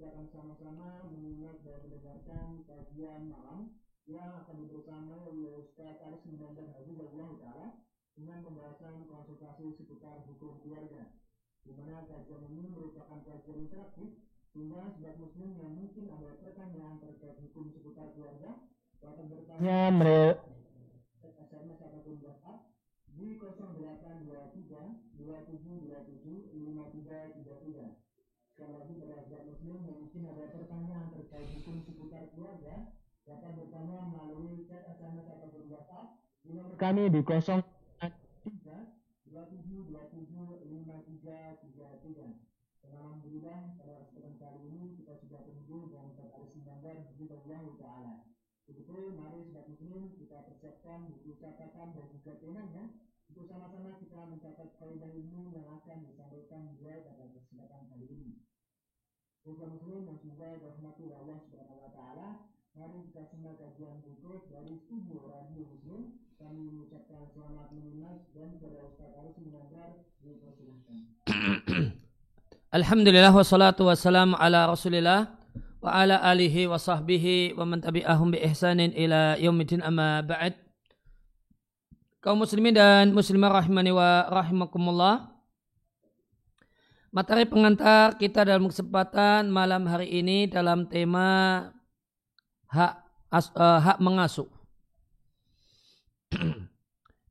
kita akan sama-sama menyimak dan mendengarkan kajian malam yang akan dibersamai oleh Ustaz Aris Munandar Hafizahullah Ta'ala dengan pembahasan konsultasi seputar hukum keluarga di mana kajian ini merupakan kajian interaktif sehingga sebagai muslim yang mungkin ada pertanyaan terkait hukum seputar keluarga dapat bertanya SMS ataupun WhatsApp di 0823 2727 5333 sekali lagi sebagai muslim yang mungkin ada pertanyaan terkait hukum seputar keluarga dapat bertanya melalui chat SMS ataupun WhatsApp di nomor kami di 0 dan Alhamdulillah pada kesempatan kali ini kita sudah dengan Ustaz Aris Mandar Hafizahullah Ta'ala. Begitu, mari sobat muslim kita persiapkan buku catatan dan juga penanya untuk sama-sama kita mencatat kaidah ilmu yang akan disampaikan beliau pada kesempatan kali ini. Dirahmati Allah Subhanahu wa taala, mari kita semua kajian berikut dari studio Radio Muslim. Kami mengucapkan selamat menyimak dan kepada Ustaz Aris Mandar dipersilahkan. Alhamdulillah wassalatu wassalamu ala rasulillah wa ala alihi wa sahbihi wa man tabi'ahum bi ihsanin ila yaumidin amma ba'd kaum muslimin dan muslimah rahimani wa rahimakumullah materi pengantar kita dalam kesempatan malam hari ini dalam tema hak as, uh, hak mengasuh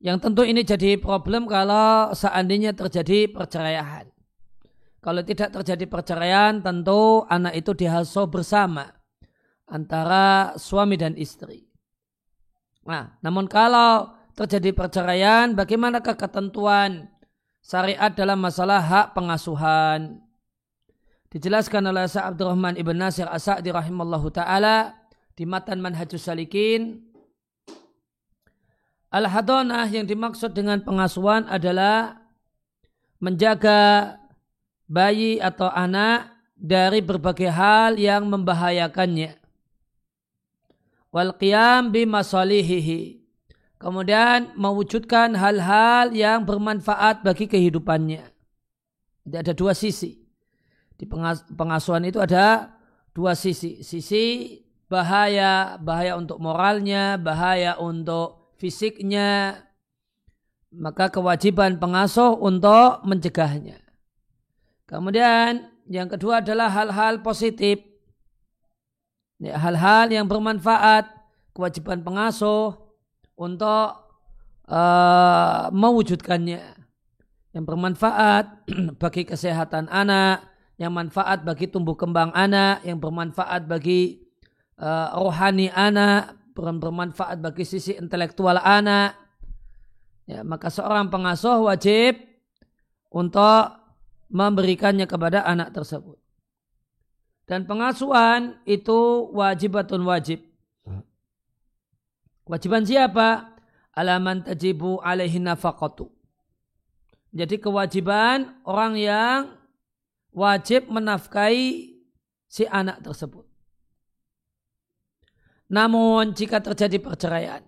yang tentu ini jadi problem kalau seandainya terjadi perceraian kalau tidak terjadi perceraian, tentu anak itu dihasuh bersama antara suami dan istri. Nah, namun kalau terjadi perceraian, bagaimanakah ketentuan syariat dalam masalah hak pengasuhan? Dijelaskan oleh Sa'ad Abdurrahman Ibn Nasir As-Sa'di rahimallahu ta'ala di matan Manhajus Salikin. Al-Hadonah yang dimaksud dengan pengasuhan adalah menjaga bayi atau anak dari berbagai hal yang membahayakannya. Wal qiyam bimasalihihi. Kemudian mewujudkan hal-hal yang bermanfaat bagi kehidupannya. Jadi ada dua sisi. Di pengasuhan itu ada dua sisi. Sisi bahaya, bahaya untuk moralnya, bahaya untuk fisiknya. Maka kewajiban pengasuh untuk mencegahnya. Kemudian yang kedua adalah hal-hal positif. Ya, hal-hal yang bermanfaat, kewajiban pengasuh untuk uh, mewujudkannya. Yang bermanfaat bagi kesehatan anak, yang manfaat bagi tumbuh kembang anak, yang bermanfaat bagi uh, rohani anak, bermanfaat bagi sisi intelektual anak. Ya, maka seorang pengasuh wajib untuk memberikannya kepada anak tersebut. Dan pengasuhan itu wajibatun wajib. Kewajiban siapa? Alaman tajibu alaihi nafaqatu. Jadi kewajiban orang yang wajib menafkahi si anak tersebut. Namun jika terjadi perceraian,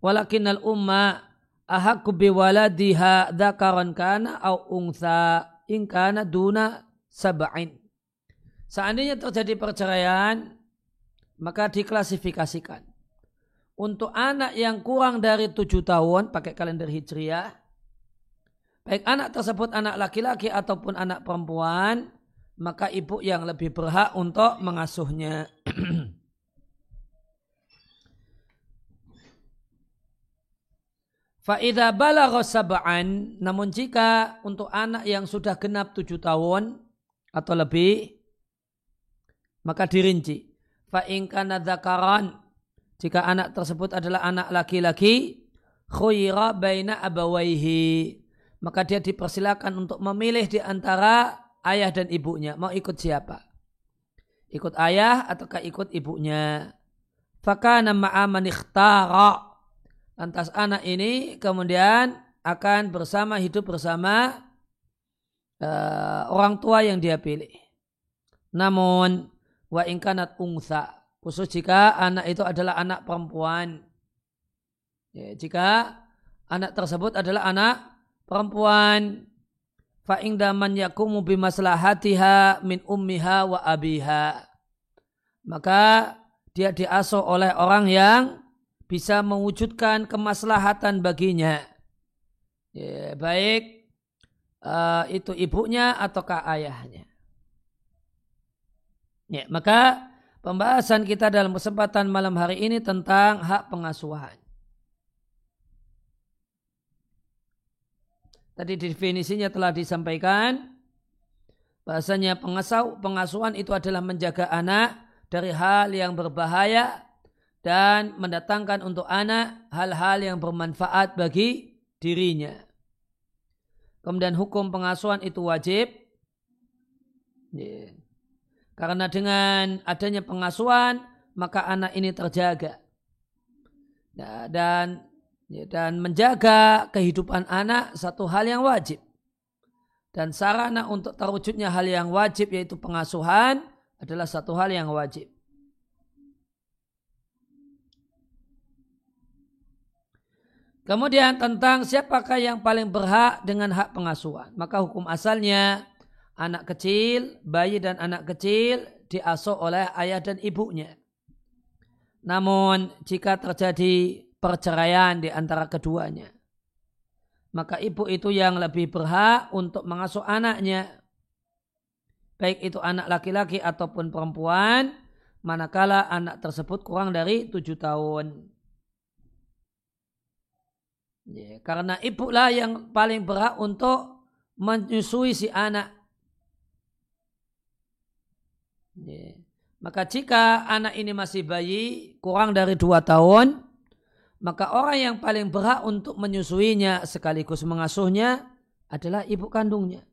walakinal umma ahakku biwaladiha dzakaran kana au ungsa in kana duna sab'in. Seandainya terjadi perceraian, maka diklasifikasikan. Untuk anak yang kurang dari tujuh tahun, pakai kalender hijriah, baik anak tersebut anak laki-laki ataupun anak perempuan, maka ibu yang lebih berhak untuk mengasuhnya. Fa'idha balagha sab'an, namun jika untuk anak yang sudah genap tujuh tahun atau lebih, maka dirinci. Fa'in kana jika anak tersebut adalah anak laki-laki, khuyira baina abawaihi, maka dia dipersilakan untuk memilih di antara ayah dan ibunya. Mau ikut siapa? Ikut ayah ataukah ikut ibunya? Fakana ma'aman ikhtara Lantas anak ini kemudian akan bersama hidup bersama uh, orang tua yang dia pilih. Namun wa ingkanat ungsa khusus jika anak itu adalah anak perempuan. Ya, jika anak tersebut adalah anak perempuan fa ingdaman yakumu bimaslahatiha min ummiha wa abiha. Maka dia diasuh oleh orang yang bisa mewujudkan kemaslahatan baginya. Ya, baik uh, itu ibunya ataukah ayahnya. Ya, maka pembahasan kita dalam kesempatan malam hari ini tentang hak pengasuhan. Tadi definisinya telah disampaikan. Bahasanya pengasuh, pengasuhan itu adalah menjaga anak dari hal yang berbahaya dan mendatangkan untuk anak hal-hal yang bermanfaat bagi dirinya. Kemudian hukum pengasuhan itu wajib. Karena dengan adanya pengasuhan maka anak ini terjaga. Dan Ya, dan menjaga kehidupan anak satu hal yang wajib. Dan sarana untuk terwujudnya hal yang wajib yaitu pengasuhan adalah satu hal yang wajib. Kemudian tentang siapakah yang paling berhak dengan hak pengasuhan. Maka hukum asalnya anak kecil, bayi dan anak kecil diasuh oleh ayah dan ibunya. Namun jika terjadi perceraian di antara keduanya. Maka ibu itu yang lebih berhak untuk mengasuh anaknya. Baik itu anak laki-laki ataupun perempuan, manakala anak tersebut kurang dari tujuh tahun. Ya, karena ibulah yang paling berhak untuk menyusui si anak. Maka jika anak ini masih bayi, kurang dari dua tahun, maka orang yang paling berhak untuk menyusuinya sekaligus mengasuhnya adalah ibu kandungnya.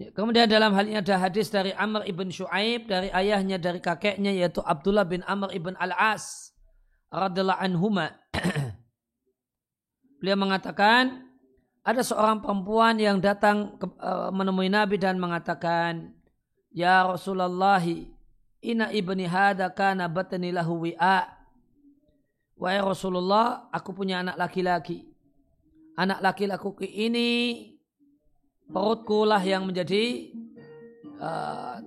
Ya, kemudian dalam hal ini ada hadis dari Amr ibn Shu'aib dari ayahnya dari kakeknya yaitu Abdullah bin Amr ibn Al-As radhiallahu anhuma. Beliau mengatakan ada seorang perempuan yang datang ke, uh, menemui Nabi dan mengatakan Ya Rasulullah, ina ibni hada kana batani lahu wi'a. Wahai Rasulullah, aku punya anak laki-laki. Anak laki-laki ini perutku lah yang menjadi uh,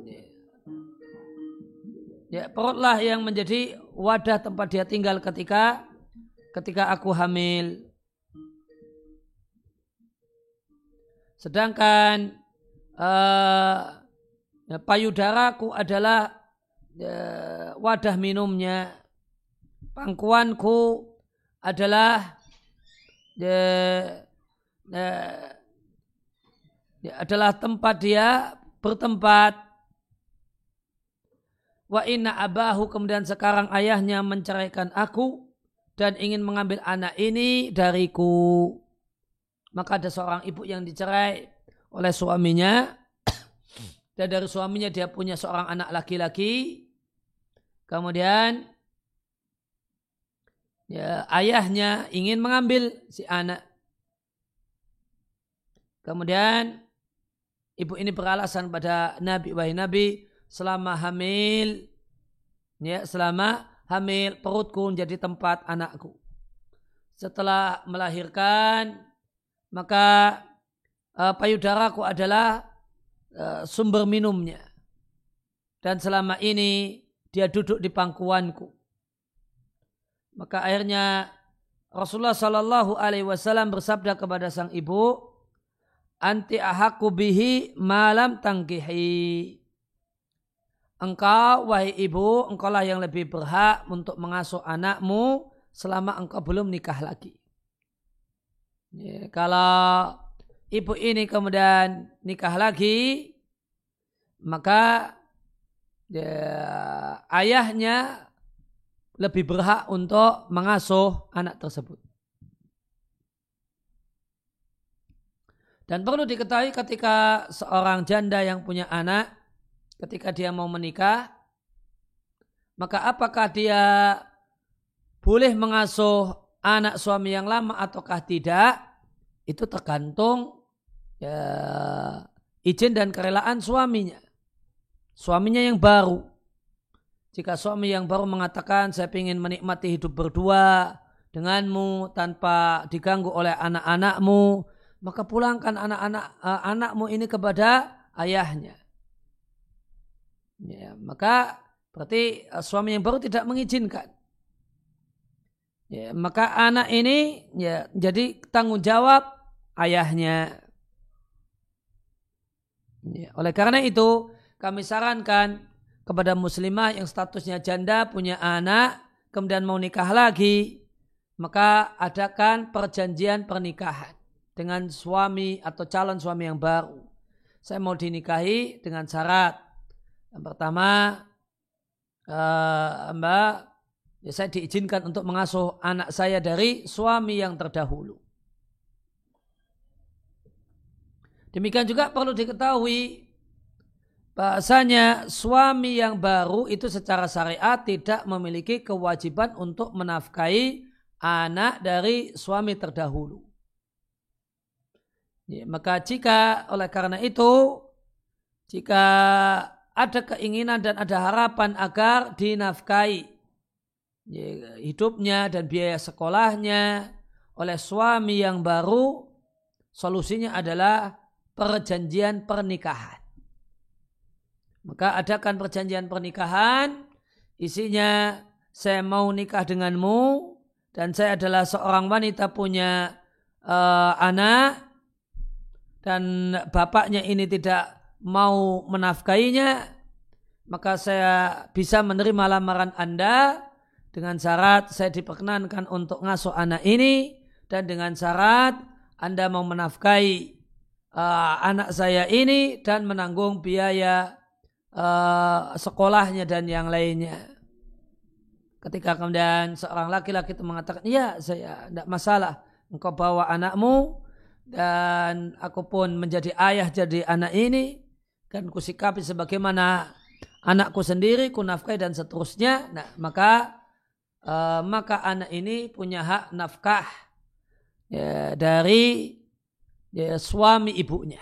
ya perutlah yang menjadi wadah tempat dia tinggal ketika ketika aku hamil. Sedangkan uh, payudaraku adalah ya, wadah minumnya. Pangkuanku adalah ya, ya, adalah tempat dia bertempat. Wa inna abahu kemudian sekarang ayahnya menceraikan aku dan ingin mengambil anak ini dariku. Maka ada seorang ibu yang dicerai oleh suaminya dan dari suaminya dia punya seorang anak laki-laki. Kemudian ya, ayahnya ingin mengambil si anak. Kemudian ibu ini beralasan pada Nabi wahai Nabi selama hamil ya selama hamil perutku menjadi tempat anakku. Setelah melahirkan maka uh, payudaraku adalah Eh, sumber minumnya. Dan selama ini dia duduk di pangkuanku. Maka akhirnya Rasulullah Shallallahu Alaihi Wasallam bersabda kepada sang ibu, anti ahaku bihi malam tangkihi. Engkau, wahai ibu, engkaulah yang lebih berhak untuk mengasuh anakmu selama engkau belum nikah lagi. Ya, kalau ibu ini kemudian nikah lagi, maka ya, ayahnya lebih berhak untuk mengasuh anak tersebut. Dan perlu diketahui ketika seorang janda yang punya anak, ketika dia mau menikah, maka apakah dia boleh mengasuh anak suami yang lama ataukah tidak, itu tergantung ya, izin dan kerelaan suaminya. Suaminya yang baru. Jika suami yang baru mengatakan saya ingin menikmati hidup berdua denganmu tanpa diganggu oleh anak-anakmu, maka pulangkan anak-anak uh, anakmu ini kepada ayahnya. Ya, maka berarti uh, suami yang baru tidak mengizinkan. Ya, maka anak ini ya jadi tanggung jawab ayahnya. Ya, oleh karena itu kami sarankan kepada muslimah yang statusnya janda punya anak kemudian mau nikah lagi maka adakan perjanjian pernikahan dengan suami atau calon suami yang baru. Saya mau dinikahi dengan syarat yang pertama uh, Mbak ya saya diizinkan untuk mengasuh anak saya dari suami yang terdahulu. Demikian juga perlu diketahui bahasanya suami yang baru itu secara syariat tidak memiliki kewajiban untuk menafkahi anak dari suami terdahulu. Ya, maka jika oleh karena itu jika ada keinginan dan ada harapan agar dinafkahi hidupnya dan biaya sekolahnya oleh suami yang baru, solusinya adalah perjanjian pernikahan. Maka adakan perjanjian pernikahan, isinya saya mau nikah denganmu dan saya adalah seorang wanita punya uh, anak dan bapaknya ini tidak mau menafkainya, maka saya bisa menerima lamaran Anda dengan syarat saya diperkenankan untuk ngasuh anak ini dan dengan syarat Anda mau menafkahi uh, anak saya ini dan menanggung biaya uh, sekolahnya dan yang lainnya. Ketika kemudian seorang laki-laki itu mengatakan, iya saya tidak masalah, engkau bawa anakmu dan aku pun menjadi ayah jadi anak ini dan kusikapi sebagaimana anakku sendiri, kunafkai dan seterusnya. Nah, maka uh, maka anak ini punya hak nafkah ya, dari ya, suami ibunya.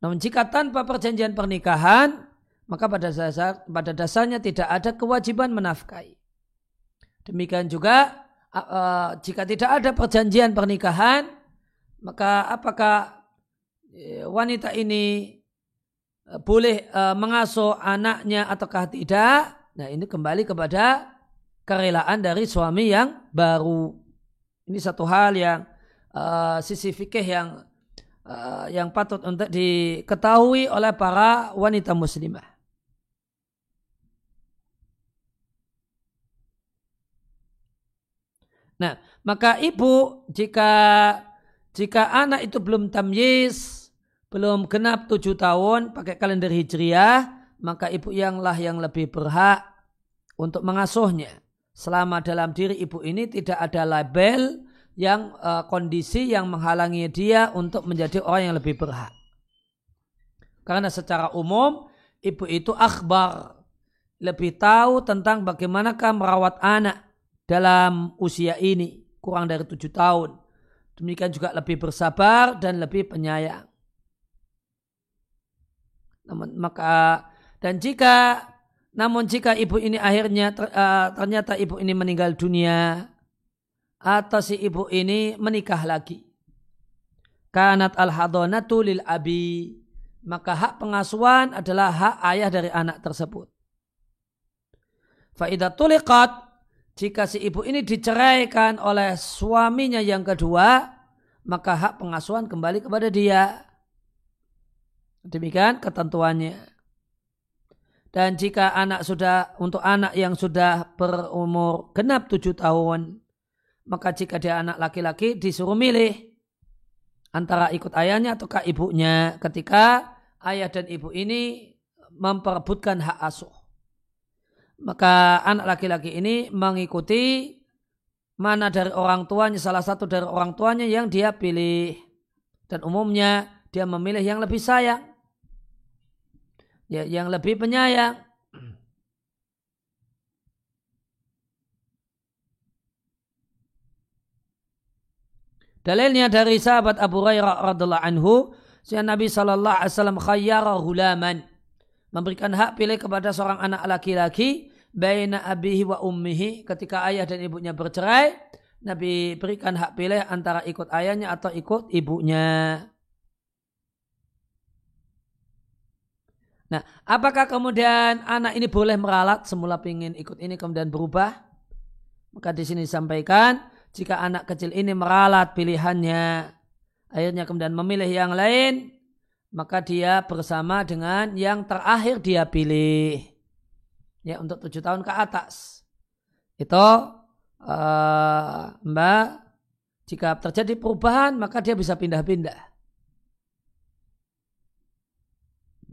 Namun jika tanpa perjanjian pernikahan, maka pada dasar pada dasarnya tidak ada kewajiban menafkahi. Demikian juga uh, jika tidak ada perjanjian pernikahan, maka apakah uh, wanita ini uh, boleh uh, mengasuh anaknya ataukah tidak? Nah ini kembali kepada kerelaan dari suami yang baru. Ini satu hal yang uh, sisi fikih yang uh, yang patut untuk diketahui oleh para wanita muslimah. Nah, maka ibu jika jika anak itu belum tamyiz, belum genap tujuh tahun pakai kalender hijriah, maka ibu yanglah yang lebih berhak untuk mengasuhnya selama dalam diri ibu ini tidak ada label yang uh, kondisi yang menghalangi dia untuk menjadi orang yang lebih berhak. Karena secara umum ibu itu akhbar lebih tahu tentang bagaimanakah merawat anak dalam usia ini kurang dari tujuh tahun. Demikian juga lebih bersabar dan lebih penyayang. Namun maka dan jika namun jika ibu ini akhirnya uh, ternyata ibu ini meninggal dunia atau si ibu ini menikah lagi. Kanat al hadonatu lil abi. Maka hak pengasuhan adalah hak ayah dari anak tersebut. Faidah tulikat jika si ibu ini diceraikan oleh suaminya yang kedua, maka hak pengasuhan kembali kepada dia. Demikian ketentuannya. Dan jika anak sudah untuk anak yang sudah berumur genap tujuh tahun, maka jika dia anak laki-laki disuruh milih antara ikut ayahnya ataukah ibunya ketika ayah dan ibu ini memperebutkan hak asuh. Maka anak laki-laki ini mengikuti mana dari orang tuanya, salah satu dari orang tuanya yang dia pilih. Dan umumnya dia memilih yang lebih sayang ya, yang lebih penyayang. Dalilnya dari sahabat Abu Hurairah radhiallahu anhu, si Nabi sallallahu alaihi wasallam khayyara hulaman memberikan hak pilih kepada seorang anak laki-laki baina abihi wa ummihi ketika ayah dan ibunya bercerai Nabi berikan hak pilih antara ikut ayahnya atau ikut ibunya. Nah, apakah kemudian anak ini boleh meralat semula ingin ikut ini kemudian berubah? Maka di sini disampaikan jika anak kecil ini meralat pilihannya, akhirnya kemudian memilih yang lain, maka dia bersama dengan yang terakhir dia pilih. Ya untuk tujuh tahun ke atas. Itu uh, Mbak, jika terjadi perubahan maka dia bisa pindah-pindah.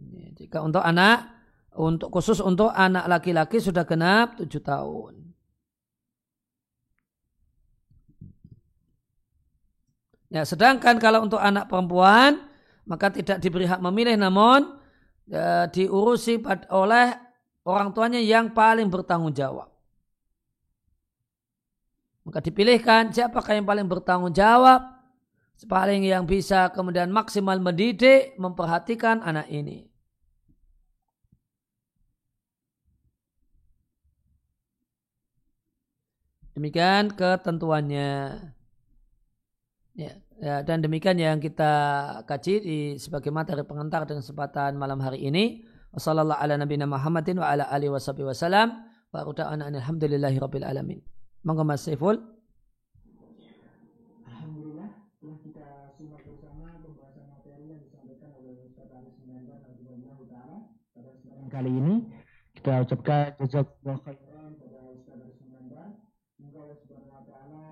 Ya, jika untuk anak, untuk khusus untuk anak laki-laki sudah genap tujuh tahun. Ya, sedangkan kalau untuk anak perempuan maka tidak diberi hak memilih namun ya, diurusi oleh orang tuanya yang paling bertanggung jawab. Maka dipilihkan siapakah yang paling bertanggung jawab, paling yang bisa kemudian maksimal mendidik, memperhatikan anak ini. Demikian ketentuannya. Ya, ya, dan demikian yang kita kaji di sebagai materi pengantar dengan kesempatan malam hari ini. Wassalamualaikum ala Muhammadin wa ala alihi kali ini. Kita ucapkan jazakallahu khairan pada Ustaz Aris Mendan. Semoga Allah Subhanahu wa taala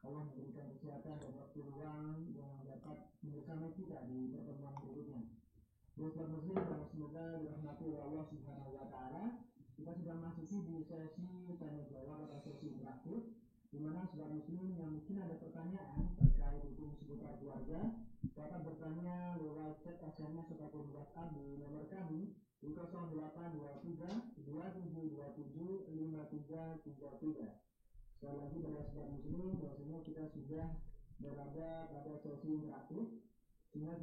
Allah memberikan kesehatan dan waktu luang yang dapat bersama kita di pertemuan berikutnya. Buat muslim dan semoga dirahmati oleh Allah Subhanahu wa taala. Kita sudah masuk di sesi tanya jawab atau sesi interaktif di mana sebagai muslim yang mungkin ada pertanyaan terkait hukum seputar keluarga dapat bertanya lewat chat SMS ataupun WhatsApp di nomor kami di 0823 2727 5333. Sekali lagi pada muslim kita sudah berada pada sesi interaktif sehingga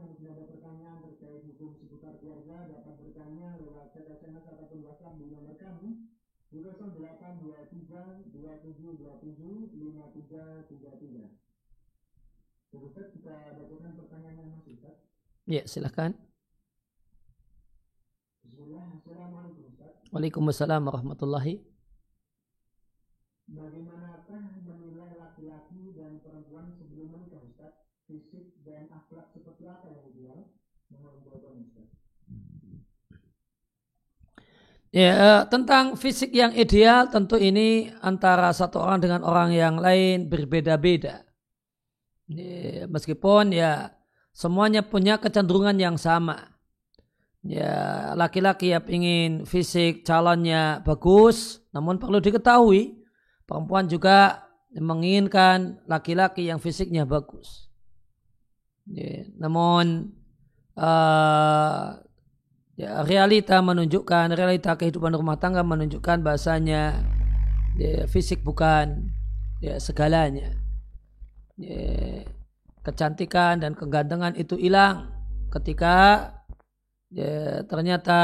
yang sudah ada pertanyaan terkait hukum seputar keluarga dapat bertanya lewat SMS ataupun WhatsApp di nomor kami di 0823 2727 5333. Ustaz kita bacakan pertanyaan yang masih Ustaz. Ya, silakan. Waalaikumsalam warahmatullahi Bagaimanakah menilai laki-laki dan perempuan sebelum menikah Ustaz? Fisik dan akhlak seperti apa yang ideal? Mohon jawaban Ustaz. Ya, eh, tentang fisik yang ideal tentu ini antara satu orang dengan orang yang lain berbeda-beda. Ya, meskipun ya semuanya punya kecenderungan yang sama. Ya, laki-laki yang ingin fisik calonnya bagus, namun perlu diketahui Perempuan juga menginginkan laki-laki yang fisiknya bagus. Ya, namun uh, ya, realita menunjukkan realita kehidupan rumah tangga menunjukkan bahasanya ya, fisik bukan ya, segalanya. Ya, kecantikan dan kegantengan itu hilang ketika ya, ternyata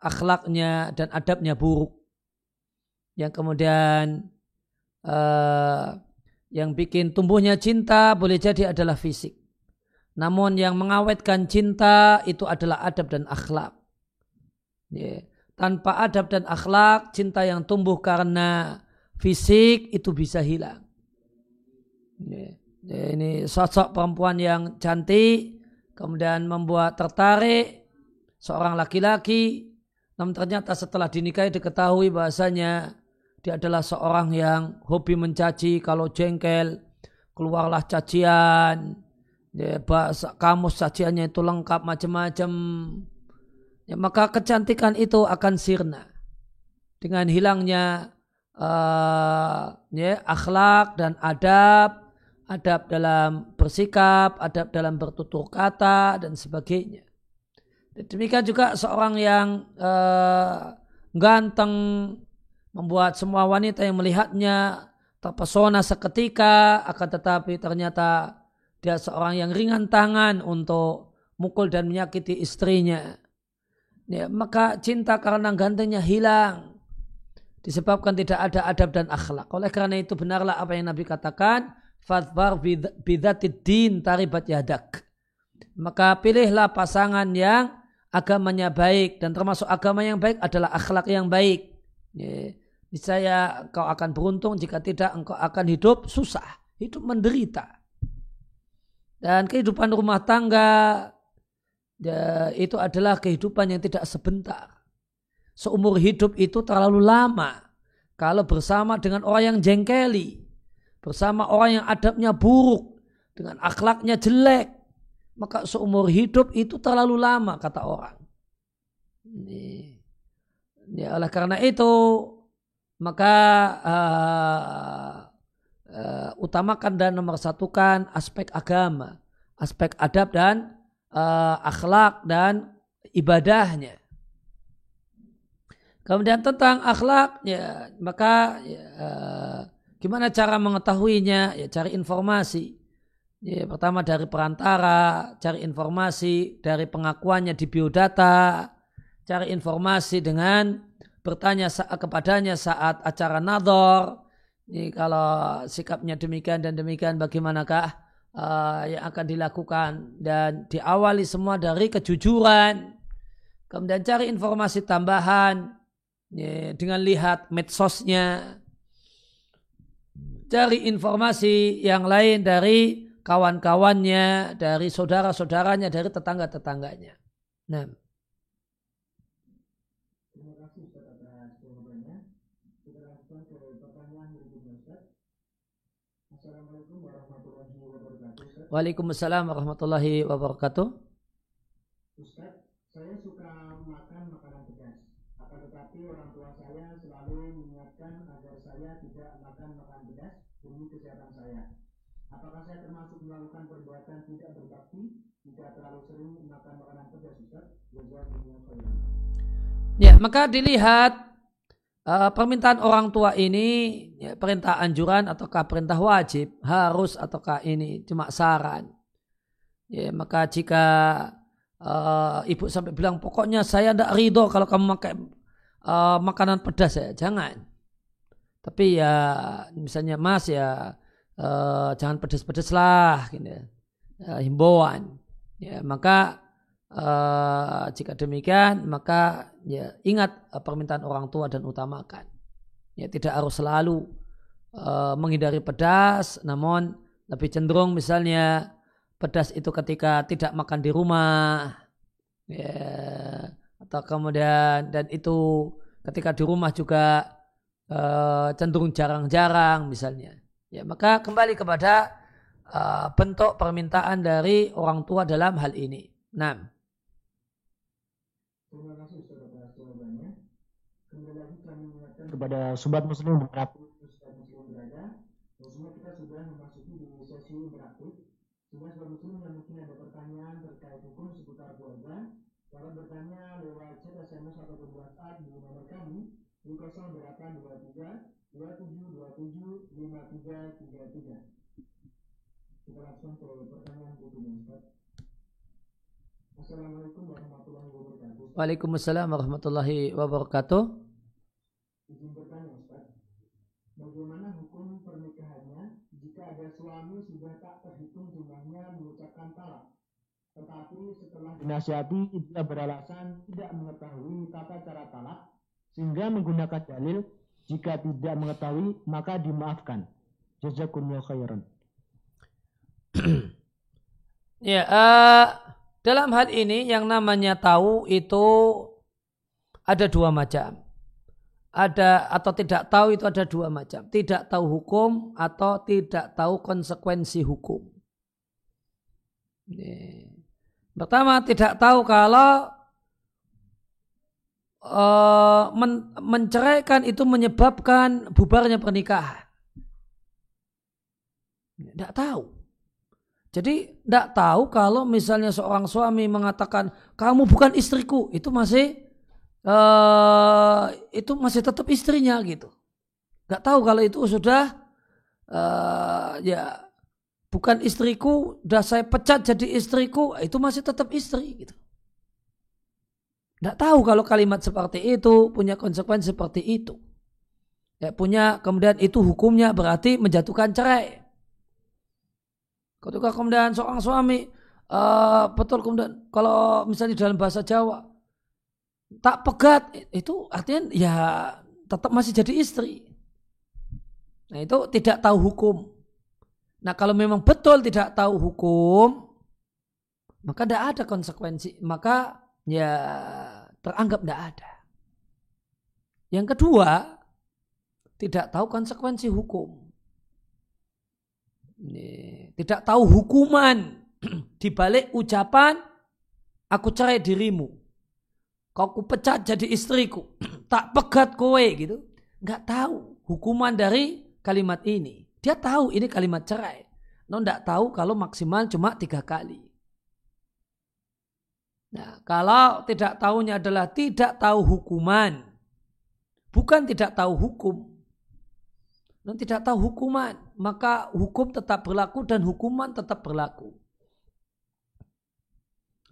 akhlaknya dan adabnya buruk. Yang kemudian uh, yang bikin tumbuhnya cinta boleh jadi adalah fisik. Namun yang mengawetkan cinta itu adalah adab dan akhlak. Yeah. Tanpa adab dan akhlak, cinta yang tumbuh karena fisik itu bisa hilang. Yeah. Yeah, ini sosok perempuan yang cantik, kemudian membuat tertarik seorang laki-laki, namun ternyata setelah dinikahi diketahui bahasanya dia adalah seorang yang hobi mencaci kalau jengkel keluarlah cacian dia bahasa kamus caciannya itu lengkap macam-macam. Ya, maka kecantikan itu akan sirna dengan hilangnya uh, ya, akhlak dan adab adab dalam bersikap adab dalam bertutur kata dan sebagainya demikian juga seorang yang uh, ganteng membuat semua wanita yang melihatnya terpesona seketika akan tetapi ternyata dia seorang yang ringan tangan untuk mukul dan menyakiti istrinya ya, maka cinta karena gantengnya hilang disebabkan tidak ada adab dan akhlak. Oleh karena itu benarlah apa yang Nabi katakan, fadbar bidatid din taribat yadak. Maka pilihlah pasangan yang agamanya baik dan termasuk agama yang baik adalah akhlak yang baik. Ya. Niscaya engkau akan beruntung jika tidak engkau akan hidup susah, hidup menderita. Dan kehidupan rumah tangga ya, itu adalah kehidupan yang tidak sebentar seumur hidup itu terlalu lama. Kalau bersama dengan orang yang jengkeli, bersama orang yang adabnya buruk, dengan akhlaknya jelek, maka seumur hidup itu terlalu lama kata orang. Ini. Ya, oleh karena itu maka uh, uh, utamakan dan nomor satukan aspek agama, aspek adab dan uh, akhlak dan ibadahnya. Kemudian tentang akhlak, ya maka ya, gimana cara mengetahuinya? Ya cari informasi. Ya, pertama dari perantara, cari informasi dari pengakuannya di biodata, cari informasi dengan bertanya saat, kepadanya saat acara nador. Ini kalau sikapnya demikian dan demikian bagaimanakah uh, yang akan dilakukan dan diawali semua dari kejujuran. Kemudian cari informasi tambahan ya, dengan lihat medsosnya, cari informasi yang lain dari kawan-kawannya, dari saudara-saudaranya, dari tetangga-tetangganya. Nah. Waalaikumsalam warahmatullahi wabarakatuh. Ustaz, saya suka makan makanan pedas. Akan tetapi orang tua saya selalu mengingatkan agar saya tidak makan makanan pedas demi kesehatan saya. Apakah saya termasuk melakukan perbuatan tidak berbakti jika terlalu sering makan makanan pedas, Ustaz? Ya, maka dilihat uh, permintaan orang tua ini ya, perintah anjuran ataukah perintah wajib, harus ataukah ini cuma saran. Ya, maka jika uh, ibu sampai bilang pokoknya saya tidak ridho kalau kamu makan uh, makanan pedas ya, jangan. Tapi ya misalnya mas ya uh, jangan pedas-pedas lah, gitu. Uh, himbauan. Ya, maka Uh, jika demikian maka ya ingat uh, permintaan orang tua dan utamakan. Ya tidak harus selalu uh, menghindari pedas, namun lebih cenderung misalnya pedas itu ketika tidak makan di rumah, ya atau kemudian dan itu ketika di rumah juga cenderung jarang-jarang misalnya. Ya maka kembali kepada uh, bentuk permintaan dari orang tua dalam hal ini. Nah. Terima kasih Ustaz atas jawabannya. Kembali lagi kami mengingatkan kepada sobat muslim beraktif sobat muslim berada. Bahwasanya kita sudah memasuki di sesi interaktif. Sehingga sobat muslim yang mungkin ada pertanyaan terkait hukum seputar keluarga, dapat bertanya lewat chat SMS ataupun WhatsApp di nomor kami di 0823 2727 5333. Langsung ke pertanyaan berikutnya Ustaz. Assalamualaikum warahmatullahi wabarakatuh. Waalaikumsalam warahmatullahi wabarakatuh. Izin bertanya Ustaz, bagaimana hukum pernikahannya jika ada suami sudah tak terhitung jumlahnya mengucapkan talak, tetapi setelah dinasihati dia beralasan tidak mengetahui tata cara talak sehingga menggunakan dalil jika tidak mengetahui maka dimaafkan. Jazakumullah khairan. ya, uh, dalam hal ini yang namanya tahu itu ada dua macam. Ada atau tidak tahu itu ada dua macam. Tidak tahu hukum atau tidak tahu konsekuensi hukum. Ini. Pertama tidak tahu kalau uh, men menceraikan itu menyebabkan bubarnya pernikahan. Tidak tahu. Jadi tidak tahu kalau misalnya seorang suami mengatakan kamu bukan istriku, itu masih uh, itu masih tetap istrinya gitu. Gak tahu kalau itu sudah uh, ya bukan istriku, udah saya pecat jadi istriku, itu masih tetap istri gitu. Tidak tahu kalau kalimat seperti itu punya konsekuensi seperti itu. ya, punya kemudian itu hukumnya berarti menjatuhkan cerai. Ketika kemudian seorang suami uh, betul kemudian kalau misalnya dalam bahasa Jawa tak pegat itu artinya ya tetap masih jadi istri. Nah itu tidak tahu hukum. Nah kalau memang betul tidak tahu hukum maka tidak ada konsekuensi. Maka ya teranggap tidak ada. Yang kedua, tidak tahu konsekuensi hukum. Tidak tahu hukuman di balik ucapan aku cerai dirimu. Kau ku pecat jadi istriku. tak pegat kowe gitu. Nggak tahu hukuman dari kalimat ini. Dia tahu ini kalimat cerai. No, nggak tahu kalau maksimal cuma tiga kali. Nah, kalau tidak tahunya adalah tidak tahu hukuman. Bukan tidak tahu hukum dan tidak tahu hukuman, maka hukum tetap berlaku dan hukuman tetap berlaku.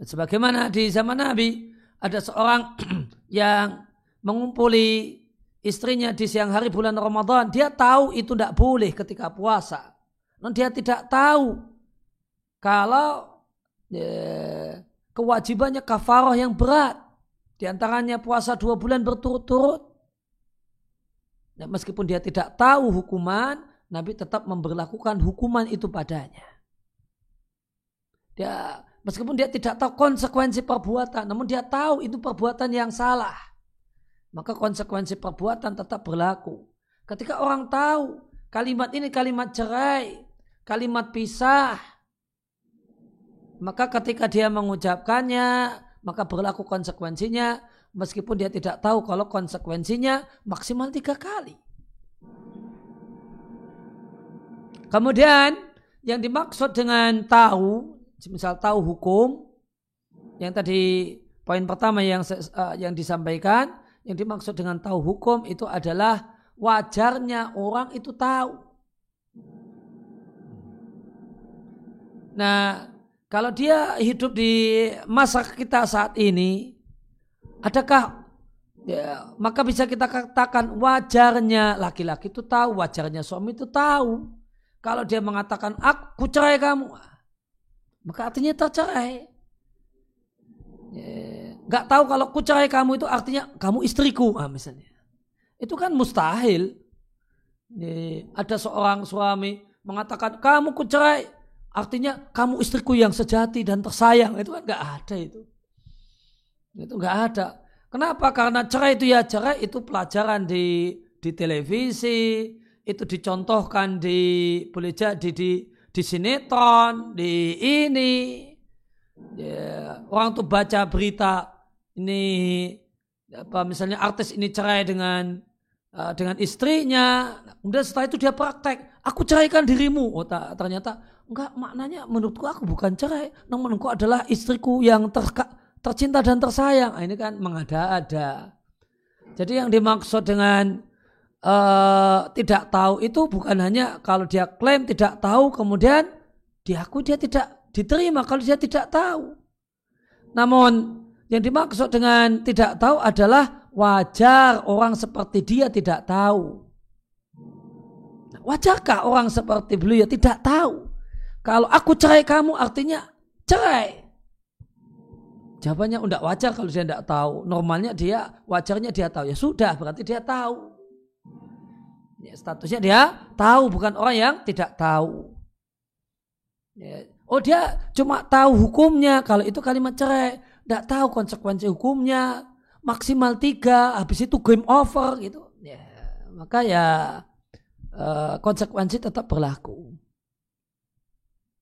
Sebagaimana di zaman Nabi ada seorang yang mengumpuli istrinya di siang hari bulan Ramadan, dia tahu itu tidak boleh ketika puasa. Dan dia tidak tahu kalau ya, kewajibannya kafarah yang berat. Di antaranya puasa dua bulan berturut-turut Ya, meskipun dia tidak tahu hukuman, Nabi tetap memberlakukan hukuman itu padanya. Dia meskipun dia tidak tahu konsekuensi perbuatan, namun dia tahu itu perbuatan yang salah. Maka konsekuensi perbuatan tetap berlaku. Ketika orang tahu kalimat ini kalimat cerai, kalimat pisah, maka ketika dia mengucapkannya, maka berlaku konsekuensinya meskipun dia tidak tahu kalau konsekuensinya maksimal tiga kali. Kemudian yang dimaksud dengan tahu, misal tahu hukum, yang tadi poin pertama yang uh, yang disampaikan, yang dimaksud dengan tahu hukum itu adalah wajarnya orang itu tahu. Nah, kalau dia hidup di masa kita saat ini, Adakah ya, maka bisa kita katakan wajarnya laki-laki itu tahu, wajarnya suami itu tahu. Kalau dia mengatakan aku cerai kamu, maka artinya tercerai. Ya, gak tahu kalau ku cerai kamu itu artinya kamu istriku, ah, misalnya. Itu kan mustahil. Ya, ada seorang suami mengatakan kamu ku cerai, artinya kamu istriku yang sejati dan tersayang. Itu kan gak ada itu. Itu nggak ada. Kenapa? Karena cerai itu ya cerai itu pelajaran di di televisi, itu dicontohkan di boleh jadi di di sinetron, di ini. Ya, orang tuh baca berita ini apa misalnya artis ini cerai dengan uh, dengan istrinya, kemudian setelah itu dia praktek, aku ceraikan dirimu. Oh, tak, ternyata enggak maknanya menurutku aku bukan cerai, namun menurutku adalah istriku yang terka, tercinta dan tersayang. Nah, ini kan mengada-ada. Jadi yang dimaksud dengan uh, tidak tahu itu bukan hanya kalau dia klaim tidak tahu kemudian diakui dia tidak diterima kalau dia tidak tahu. Namun yang dimaksud dengan tidak tahu adalah wajar orang seperti dia tidak tahu. Wajarkah orang seperti beliau tidak tahu? Kalau aku cerai kamu artinya cerai. Jawabannya tidak wajar kalau dia tidak tahu. Normalnya dia, wajarnya dia tahu. Ya sudah, berarti dia tahu. Ya, statusnya dia tahu, bukan orang yang tidak tahu. Ya. Oh dia cuma tahu hukumnya. Kalau itu kalimat cerai, tidak tahu konsekuensi hukumnya. Maksimal tiga, habis itu game over gitu. Ya, maka ya uh, konsekuensi tetap berlaku.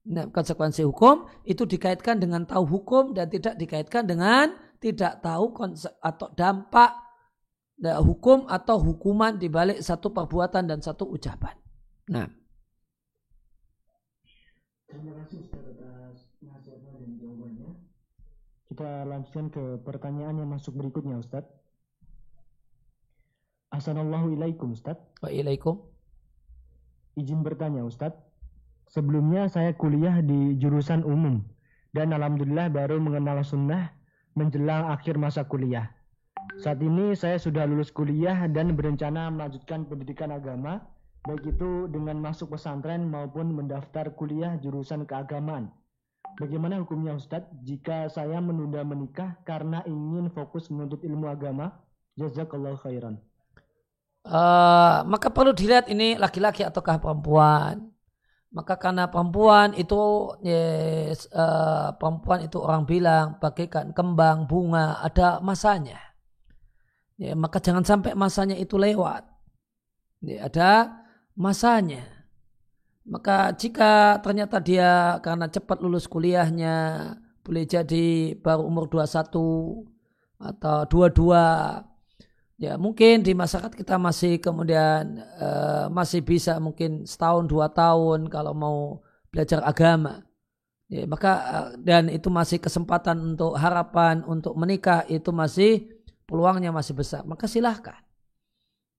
Nah, konsekuensi hukum itu dikaitkan dengan tahu hukum dan tidak dikaitkan dengan tidak tahu atau dampak hukum atau hukuman di balik satu perbuatan dan satu ucapan. Nah. Terima kasih Ustaz atas nasihatnya dan jawabannya. Kita lanjutkan ke pertanyaan yang masuk berikutnya Ustaz. Assalamualaikum Ustaz. Waalaikumsalam. Izin bertanya Ustaz. Sebelumnya saya kuliah di jurusan umum dan alhamdulillah baru mengenal sunnah menjelang akhir masa kuliah. Saat ini saya sudah lulus kuliah dan berencana melanjutkan pendidikan agama, baik itu dengan masuk pesantren maupun mendaftar kuliah jurusan keagamaan. Bagaimana hukumnya Ustadz jika saya menunda menikah karena ingin fokus menuntut ilmu agama? Jazakallah khairan. Uh, maka perlu dilihat ini laki-laki ataukah perempuan. Maka karena perempuan itu yes, uh, perempuan itu orang bilang bagaikan kembang bunga ada masanya ya, maka jangan sampai masanya itu lewat. Ya, ada masanya. Maka jika ternyata dia karena cepat lulus kuliahnya, boleh jadi baru umur 21 atau 22, ya mungkin di masyarakat kita masih kemudian uh, masih bisa mungkin setahun dua tahun kalau mau belajar agama. Ya, maka eh, dan itu masih kesempatan untuk harapan untuk menikah itu masih peluangnya masih besar, maka silahkan.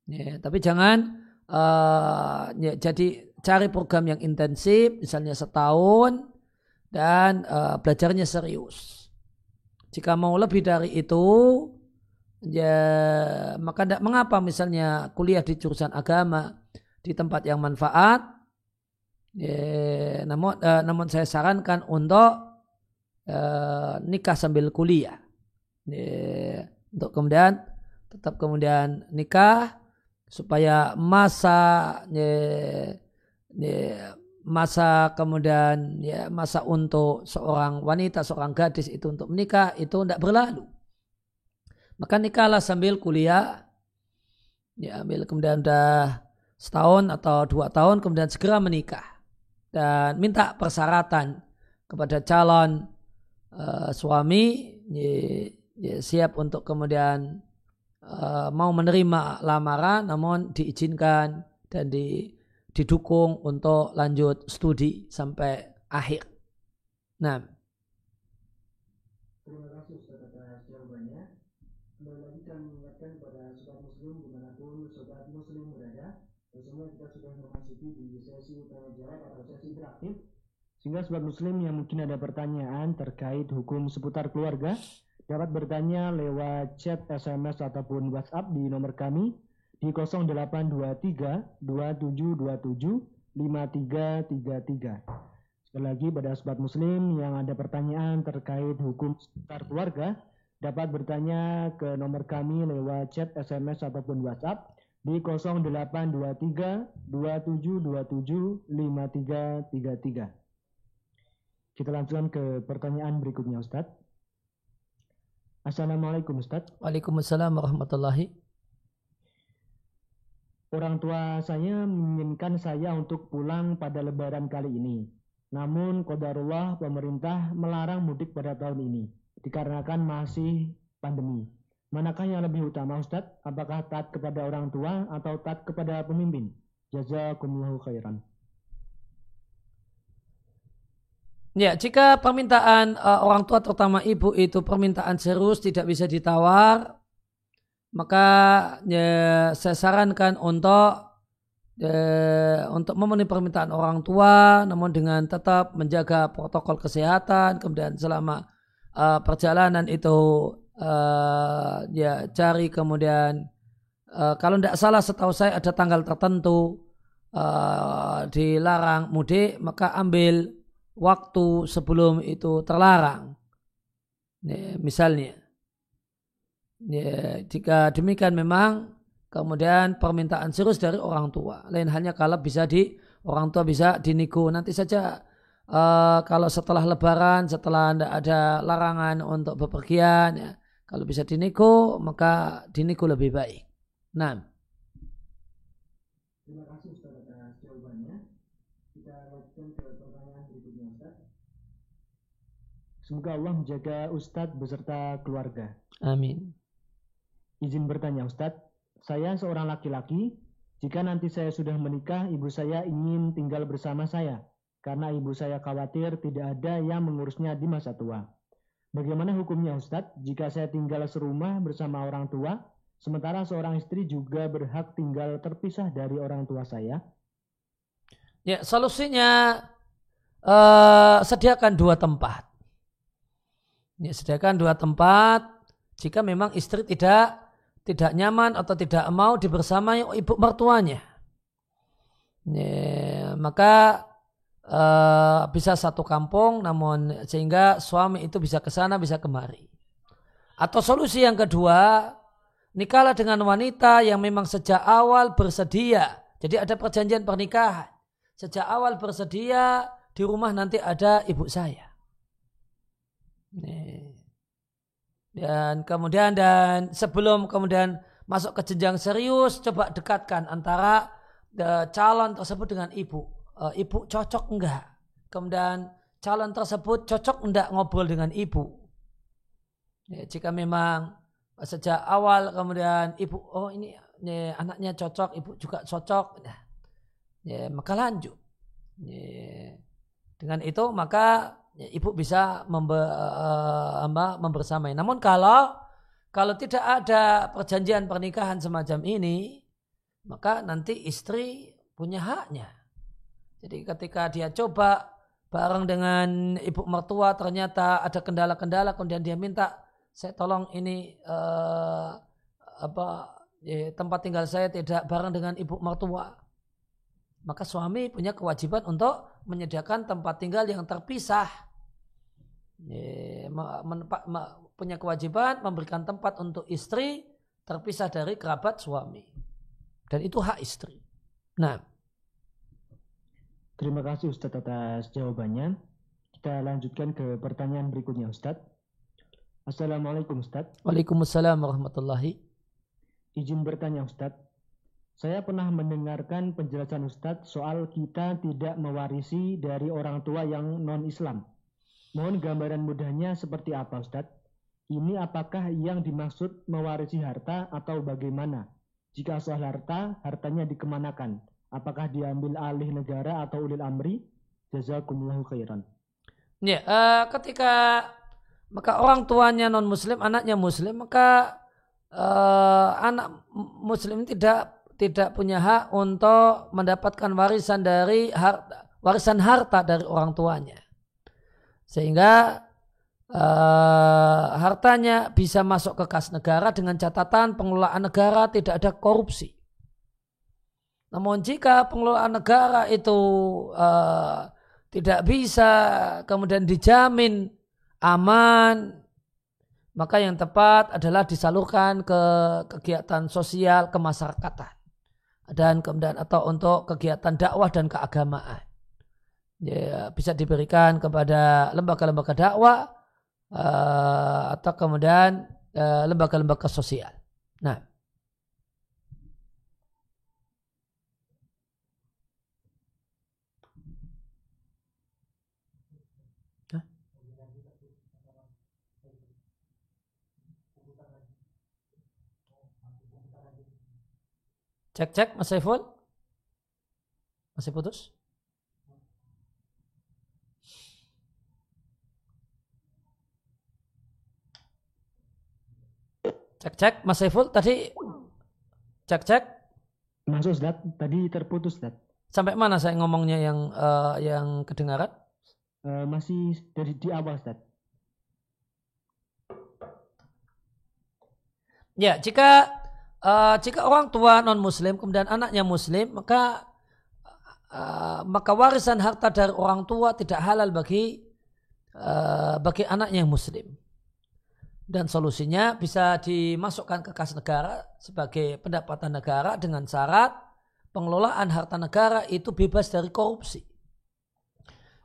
Ya, tapi jangan uh, ya, jadi cari program yang intensif, misalnya setahun, dan uh, belajarnya serius. Jika mau lebih dari itu, ya maka tidak mengapa misalnya kuliah di jurusan agama di tempat yang manfaat. Ya, namun, uh, namun saya sarankan untuk uh, nikah sambil kuliah. Ya, untuk kemudian tetap kemudian nikah supaya masa ya, ya, masa kemudian ya masa untuk seorang wanita seorang gadis itu untuk menikah itu tidak berlalu. Maka nikahlah sambil kuliah. Ya ambil kemudian udah setahun atau dua tahun kemudian segera menikah. Dan minta persyaratan kepada calon uh, suami ya, ya, siap untuk kemudian uh, mau menerima lamaran namun diizinkan dan di, didukung untuk lanjut studi sampai akhir. Nah. Terima kasih Ustaz atas jawabannya. Kembali lagi kami mengingatkan kepada sobat muslim di mana pun sobat muslim berada. Bersama kita sudah memasuki di sesi tanya jawab atau sesi interaktif. Sehingga sobat muslim yang mungkin ada pertanyaan terkait hukum seputar keluarga dapat bertanya lewat chat SMS ataupun WhatsApp di nomor kami di 0823 2727 5333. Sekali lagi pada sobat muslim yang ada pertanyaan terkait hukum seputar keluarga dapat bertanya ke nomor kami lewat chat SMS ataupun WhatsApp di 0823 2727 5333. Kita langsungkan ke pertanyaan berikutnya Ustadz. Assalamualaikum Ustaz. Waalaikumsalam warahmatullahi. Orang tua saya menginginkan saya untuk pulang pada lebaran kali ini. Namun kodarullah pemerintah melarang mudik pada tahun ini dikarenakan masih pandemi. Manakah yang lebih utama Ustaz? Apakah taat kepada orang tua atau taat kepada pemimpin? Jazakumullahu khairan. Ya, jika permintaan uh, orang tua terutama ibu itu permintaan serius tidak bisa ditawar, maka ya, saya sarankan untuk ya, untuk memenuhi permintaan orang tua, namun dengan tetap menjaga protokol kesehatan, kemudian selama uh, perjalanan itu uh, ya cari kemudian uh, kalau tidak salah setahu saya ada tanggal tertentu uh, dilarang mudik, maka ambil waktu sebelum itu terlarang. Ya, misalnya, ya, jika demikian memang kemudian permintaan serius dari orang tua. Lain hanya kalau bisa di orang tua bisa diniku. Nanti saja uh, kalau setelah lebaran, setelah tidak ada larangan untuk bepergian, ya, kalau bisa diniku maka diniku lebih baik. Nah. Terima kasih Ustaz atas jawabannya. Kita lanjutkan ke Semoga Allah menjaga Ustadz beserta keluarga. Amin. Izin bertanya Ustadz, saya seorang laki-laki. Jika nanti saya sudah menikah, ibu saya ingin tinggal bersama saya. Karena ibu saya khawatir tidak ada yang mengurusnya di masa tua. Bagaimana hukumnya Ustadz jika saya tinggal serumah bersama orang tua, sementara seorang istri juga berhak tinggal terpisah dari orang tua saya? Ya, solusinya uh, sediakan dua tempat. Ya, sediakan dua tempat jika memang istri tidak tidak nyaman atau tidak mau dibersamai ibu mertuanya. Ya, maka uh, bisa satu kampung namun sehingga suami itu bisa ke sana bisa kemari. Atau solusi yang kedua, nikahlah dengan wanita yang memang sejak awal bersedia. Jadi ada perjanjian pernikahan. Sejak awal bersedia di rumah nanti ada ibu saya. Dan kemudian dan sebelum kemudian masuk ke jenjang serius, coba dekatkan antara the calon tersebut dengan ibu. Uh, ibu cocok enggak? Kemudian calon tersebut cocok enggak ngobrol dengan ibu? Ya, jika memang sejak awal kemudian ibu oh ini ya, anaknya cocok, ibu juga cocok, nah, ya, maka lanjut. Ya, dengan itu maka ya, ibu bisa member, uh, membersamai. Namun kalau kalau tidak ada perjanjian pernikahan semacam ini, maka nanti istri punya haknya. Jadi ketika dia coba bareng dengan ibu mertua ternyata ada kendala-kendala kemudian dia minta saya tolong ini uh, apa ya, tempat tinggal saya tidak bareng dengan ibu mertua. Maka suami punya kewajiban untuk menyediakan tempat tinggal yang terpisah. Ya, punya kewajiban memberikan tempat untuk istri terpisah dari kerabat suami. Dan itu hak istri. Nah. Terima kasih Ustadz atas jawabannya. Kita lanjutkan ke pertanyaan berikutnya Ustadz. Assalamualaikum Ustaz. Waalaikumsalam warahmatullahi. Izin bertanya Ustaz. Saya pernah mendengarkan penjelasan Ustaz soal kita tidak mewarisi dari orang tua yang non-Islam. Mohon gambaran mudahnya seperti apa Ustaz? Ini apakah yang dimaksud mewarisi harta atau bagaimana? Jika soal harta, hartanya dikemanakan? Apakah diambil alih negara atau ulil amri? Jazakumullahu khairan. Ya, uh, ketika maka orang tuanya non muslim anaknya muslim maka uh, anak muslim tidak tidak punya hak untuk mendapatkan warisan dari harta, warisan harta dari orang tuanya sehingga uh, hartanya bisa masuk ke kas negara dengan catatan pengelolaan negara tidak ada korupsi namun jika pengelolaan negara itu uh, tidak bisa kemudian dijamin aman, maka yang tepat adalah disalurkan ke kegiatan sosial kemasyarakatan dan kemudian atau untuk kegiatan dakwah dan keagamaan. Ya, bisa diberikan kepada lembaga-lembaga dakwah uh, atau kemudian uh, lembaga-lembaga sosial. Nah, Cek cek Mas Saiful. Masih putus? Cek cek Mas Saiful tadi cek cek. Masuk Ustaz, tadi terputus Ustaz. Sampai mana saya ngomongnya yang uh, yang kedengaran? Uh, masih dari di awal Ustaz. Ya, jika uh, jika orang tua non muslim kemudian anaknya muslim maka uh, maka warisan harta dari orang tua tidak halal bagi uh, bagi anaknya yang muslim dan solusinya bisa dimasukkan ke kas negara sebagai pendapatan negara dengan syarat pengelolaan harta negara itu bebas dari korupsi.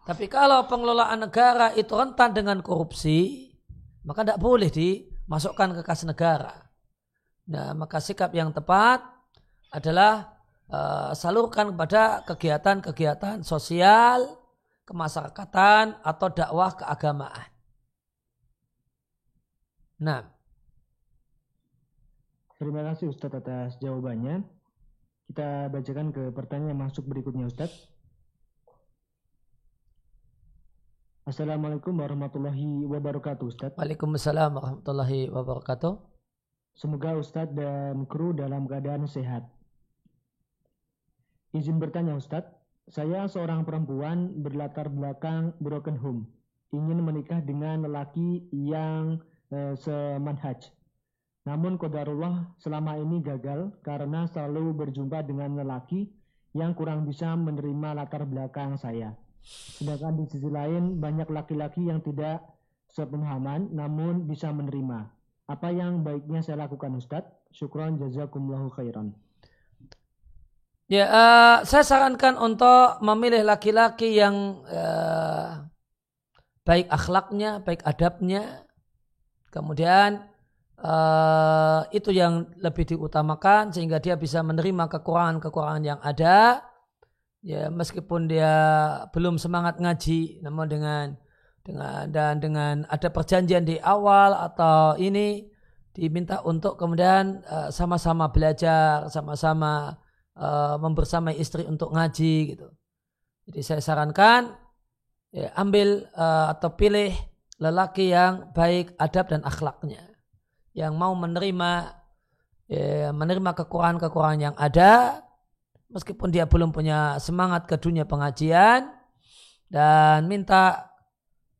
Tapi kalau pengelolaan negara itu rentan dengan korupsi, maka tidak boleh dimasukkan ke kas negara. Nah, maka sikap yang tepat adalah uh, salurkan kepada kegiatan-kegiatan sosial, kemasyarakatan atau dakwah keagamaan. Nah. Terima kasih Ustadz atas jawabannya. Kita bacakan ke pertanyaan yang masuk berikutnya Ustadz. Assalamualaikum warahmatullahi wabarakatuh Ustadz. Waalaikumsalam warahmatullahi wabarakatuh. Semoga Ustadz dan kru dalam keadaan sehat. Izin bertanya Ustadz, saya seorang perempuan berlatar belakang broken home, ingin menikah dengan lelaki yang e, semanhaj, Namun kodarullah selama ini gagal karena selalu berjumpa dengan lelaki yang kurang bisa menerima latar belakang saya. Sedangkan di sisi lain banyak laki-laki yang tidak sepemahaman namun bisa menerima. Apa yang baiknya saya lakukan Ustadz? Syukran jazakumullahu khairan. Ya, uh, saya sarankan untuk memilih laki-laki yang uh, baik akhlaknya, baik adabnya, kemudian uh, itu yang lebih diutamakan sehingga dia bisa menerima kekurangan-kekurangan yang ada. Ya meskipun dia belum semangat ngaji namun dengan dengan dan dengan ada perjanjian di awal atau ini diminta untuk kemudian uh, sama-sama belajar sama-sama uh, membersamai istri untuk ngaji gitu. Jadi saya sarankan ya, ambil uh, atau pilih lelaki yang baik adab dan akhlaknya yang mau menerima ya, menerima kekurangan-kekurangan yang ada meskipun dia belum punya semangat ke dunia pengajian dan minta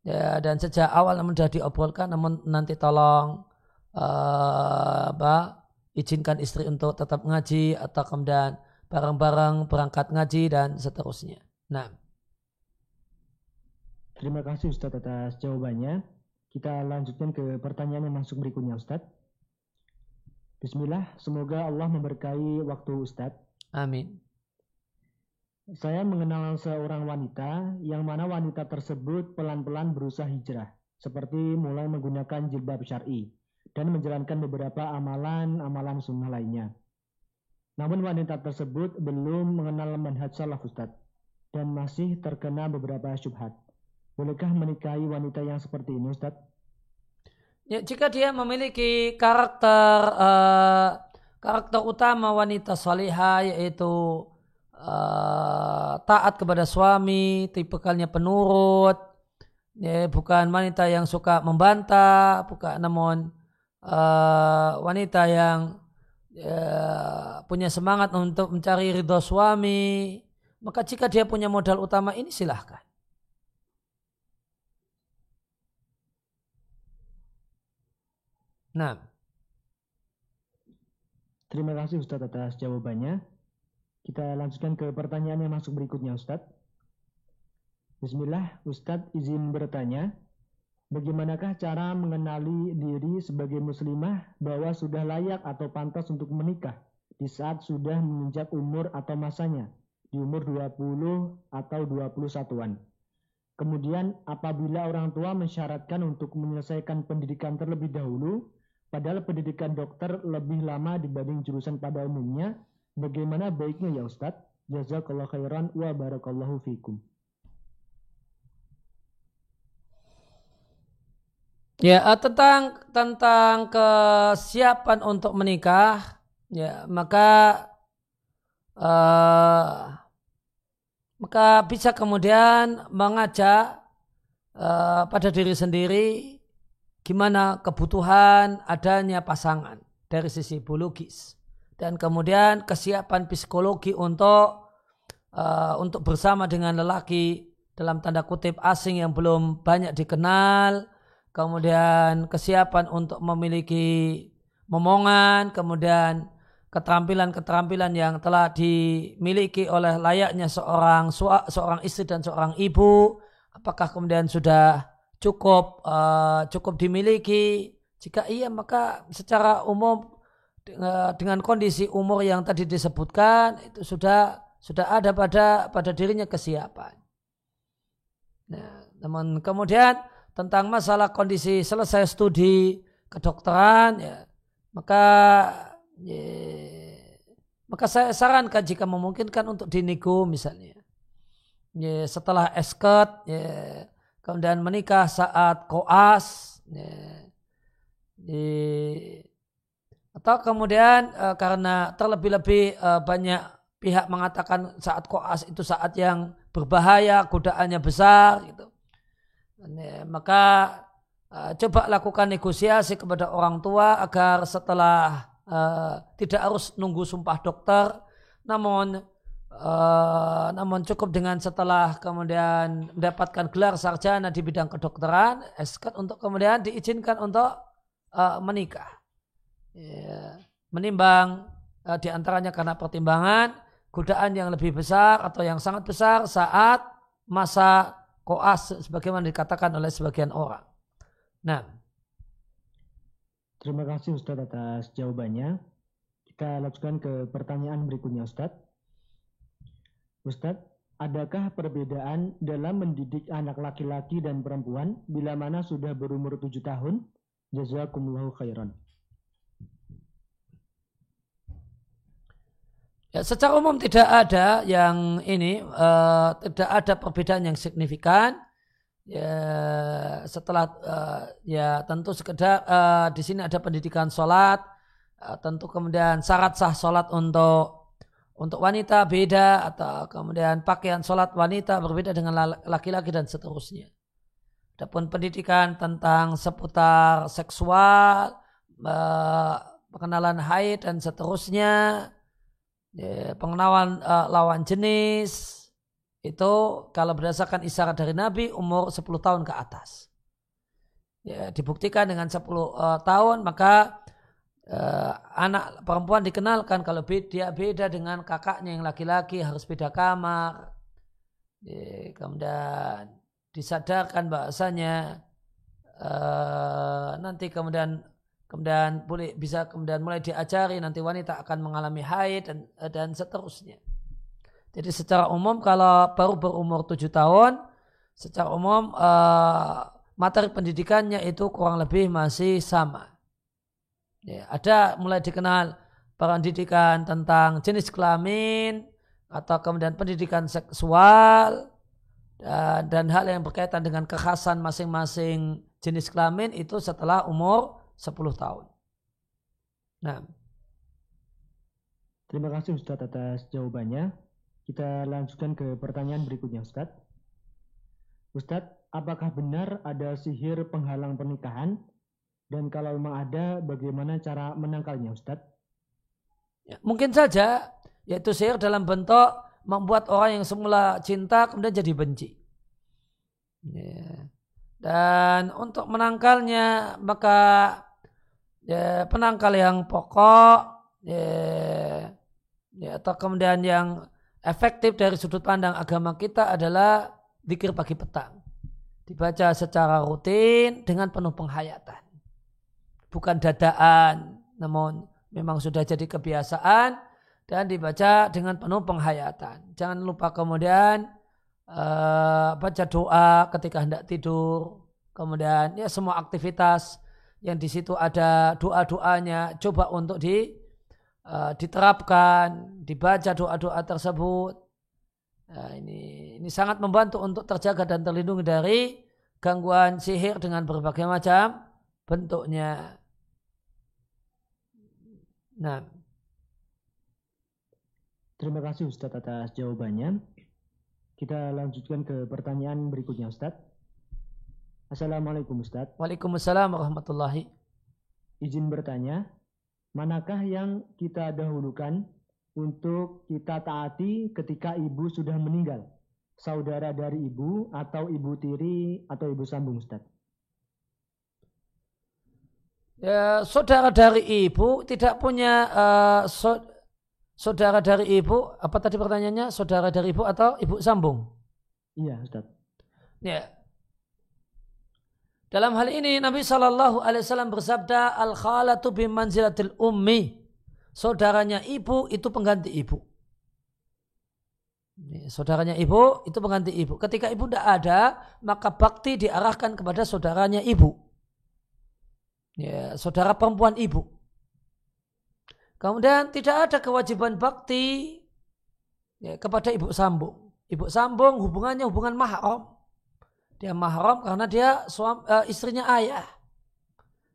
ya, dan sejak awal namun sudah diobrolkan namun nanti tolong uh, apa izinkan istri untuk tetap ngaji atau kemudian bareng-bareng berangkat ngaji dan seterusnya. Nah. Terima kasih Ustadz atas jawabannya. Kita lanjutkan ke pertanyaan yang masuk berikutnya Ustadz. Bismillah, semoga Allah memberkahi waktu Ustadz. Amin. Saya mengenal seorang wanita yang mana wanita tersebut pelan-pelan berusaha hijrah, seperti mulai menggunakan jilbab syar'i dan menjalankan beberapa amalan-amalan sunnah lainnya. Namun wanita tersebut belum mengenal manhaj salaf Ustadz dan masih terkena beberapa syubhat. Bolehkah menikahi wanita yang seperti ini, Ustaz? Ya, jika dia memiliki karakter uh, karakter utama wanita salihah yaitu uh, taat kepada suami, tipikalnya penurut, ya, bukan wanita yang suka membantah, bukan namun uh, wanita yang uh, punya semangat untuk mencari ridho suami, maka jika dia punya modal utama ini silahkan. Nah. Terima kasih Ustadz atas jawabannya. Kita lanjutkan ke pertanyaan yang masuk berikutnya Ustadz. Bismillah, Ustadz izin bertanya, bagaimanakah cara mengenali diri sebagai muslimah bahwa sudah layak atau pantas untuk menikah di saat sudah menginjak umur atau masanya, di umur 20 atau 21-an. Kemudian apabila orang tua mensyaratkan untuk menyelesaikan pendidikan terlebih dahulu, Padahal pendidikan dokter lebih lama dibanding jurusan pada umumnya. Bagaimana baiknya ya Ustadz? Jazakallah khairan wa barakallahu fikum. Ya, eh, tentang tentang kesiapan untuk menikah, ya maka uh, maka bisa kemudian mengajak uh, pada diri sendiri gimana kebutuhan adanya pasangan dari sisi biologis? Dan kemudian kesiapan psikologi untuk uh, untuk bersama dengan lelaki dalam tanda kutip asing yang belum banyak dikenal. Kemudian kesiapan untuk memiliki momongan. Kemudian keterampilan-keterampilan yang telah dimiliki oleh layaknya seorang seorang istri dan seorang ibu. Apakah kemudian sudah cukup uh, cukup dimiliki jika iya maka secara umum dengan kondisi umur yang tadi disebutkan itu sudah sudah ada pada pada dirinya kesiapan. Nah, namun kemudian tentang masalah kondisi selesai studi kedokteran ya maka ya, maka saya sarankan jika memungkinkan untuk dinego misalnya ya, setelah esket ya, kemudian menikah saat koas. Ya, di, atau kemudian uh, karena terlebih-lebih uh, banyak pihak mengatakan saat koas itu saat yang berbahaya godaannya besar gitu. Ya, maka uh, coba lakukan negosiasi kepada orang tua agar setelah uh, tidak harus nunggu sumpah dokter namun Uh, namun cukup dengan setelah kemudian mendapatkan gelar sarjana di bidang kedokteran, eskat untuk kemudian diizinkan untuk uh, menikah. ya, menimbang uh, di antaranya karena pertimbangan godaan yang lebih besar atau yang sangat besar saat masa koas sebagaimana dikatakan oleh sebagian orang. Nah, terima kasih Ustadz atas jawabannya. Kita lanjutkan ke pertanyaan berikutnya Ustadz. Ustadz, adakah perbedaan dalam mendidik anak laki-laki dan perempuan bila mana sudah berumur tujuh tahun? Jazakumullahu khairan. Ya, secara umum tidak ada yang ini uh, tidak ada perbedaan yang signifikan. Ya, setelah uh, ya tentu sekedar uh, di sini ada pendidikan sholat, uh, tentu kemudian syarat sah sholat untuk untuk wanita beda atau kemudian pakaian sholat wanita berbeda dengan laki-laki dan seterusnya. Adapun pendidikan tentang seputar seksual, pengenalan haid dan seterusnya, ya, pengenalan uh, lawan jenis itu kalau berdasarkan isyarat dari Nabi umur 10 tahun ke atas. Ya, dibuktikan dengan 10 uh, tahun maka uh, anak perempuan dikenalkan kalau dia beda dengan kakaknya yang laki-laki harus beda kamar. Kemudian disadarkan bahasanya uh, nanti kemudian kemudian boleh bisa kemudian mulai diajari nanti wanita akan mengalami haid dan dan seterusnya. Jadi secara umum kalau baru berumur tujuh tahun, secara umum uh, materi pendidikannya itu kurang lebih masih sama. Ya, ada mulai dikenal pendidikan tentang jenis kelamin atau kemudian pendidikan seksual dan, dan hal yang berkaitan dengan kekhasan masing-masing jenis kelamin itu setelah umur 10 tahun. Nah. Terima kasih Ustadz atas jawabannya. Kita lanjutkan ke pertanyaan berikutnya Ustadz. Ustadz, apakah benar ada sihir penghalang pernikahan dan kalau memang ada, bagaimana cara menangkalnya, Ustadz? Ya, mungkin saja, yaitu sihir dalam bentuk membuat orang yang semula cinta kemudian jadi benci. Ya. Dan untuk menangkalnya, maka ya, penangkal yang pokok, ya, ya, atau kemudian yang efektif dari sudut pandang agama kita adalah zikir pagi petang. Dibaca secara rutin dengan penuh penghayatan bukan dadaan, namun memang sudah jadi kebiasaan dan dibaca dengan penuh penghayatan. Jangan lupa kemudian uh, baca doa ketika hendak tidur. Kemudian ya semua aktivitas yang di situ ada doa-doanya coba untuk di uh, diterapkan, dibaca doa-doa tersebut. Nah, ini ini sangat membantu untuk terjaga dan terlindungi dari gangguan sihir dengan berbagai macam bentuknya. Nah. Terima kasih Ustadz atas jawabannya. Kita lanjutkan ke pertanyaan berikutnya Ustadz. Assalamualaikum Ustadz. Waalaikumsalam warahmatullahi. Izin bertanya, manakah yang kita dahulukan untuk kita taati ketika ibu sudah meninggal? Saudara dari ibu atau ibu tiri atau ibu sambung Ustadz? Ya, saudara dari ibu tidak punya uh, so, saudara dari ibu apa tadi pertanyaannya? Saudara dari ibu atau ibu sambung? Iya Ustaz. Ya. Dalam hal ini Nabi Shallallahu Alaihi Wasallam bersabda al khalatu bimanzilatil ummi. Saudaranya ibu itu pengganti ibu. Saudaranya ibu itu pengganti ibu. Ketika ibu tidak ada maka bakti diarahkan kepada saudaranya ibu ya, saudara perempuan ibu. Kemudian tidak ada kewajiban bakti ya, kepada ibu sambung. Ibu sambung hubungannya hubungan mahram. Dia mahram karena dia suam, uh, istrinya ayah.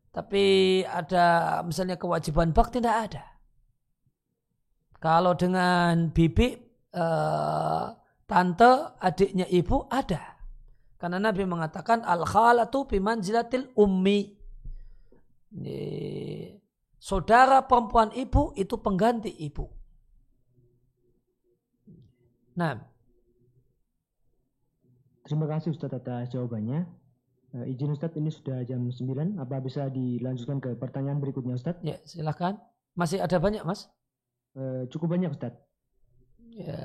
Tapi ada misalnya kewajiban bakti tidak ada. Kalau dengan bibi uh, tante adiknya ibu ada. Karena Nabi mengatakan al khalatu bimanzilatil ummi saudara perempuan ibu itu pengganti ibu. Nah. Terima kasih Ustaz atas jawabannya. Eh, izin Ustadz, ini sudah jam 9. Apa bisa dilanjutkan ke pertanyaan berikutnya Ustadz? Ya, silahkan. Masih ada banyak, Mas? Eh, cukup banyak Ustadz. Ya,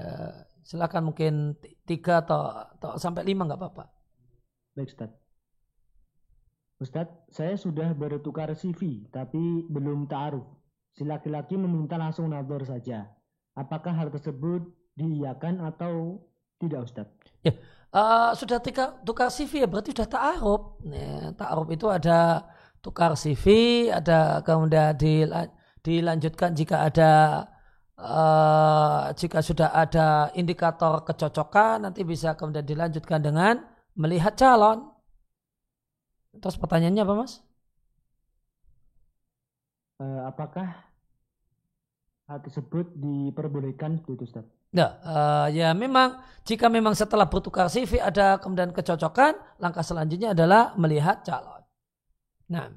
silakan mungkin tiga atau, atau sampai lima nggak apa-apa. Baik Ustadz. Ustadz, saya sudah bertukar CV, tapi belum ta'aruf. Si laki-laki meminta langsung nador saja. Apakah hal tersebut diiyakan atau tidak Ustadz? Ya, uh, sudah tika, tukar CV ya berarti sudah ta'aruf. Ya, ta'aruf itu ada tukar CV, ada kemudian dilanjutkan jika ada uh, jika sudah ada indikator kecocokan nanti bisa kemudian dilanjutkan dengan melihat calon. Terus pertanyaannya apa mas? Uh, apakah hal tersebut diperbolehkan itu Ustaz? Ya, uh, ya memang jika memang setelah bertukar CV ada kemudian kecocokan, langkah selanjutnya adalah melihat calon. Nah.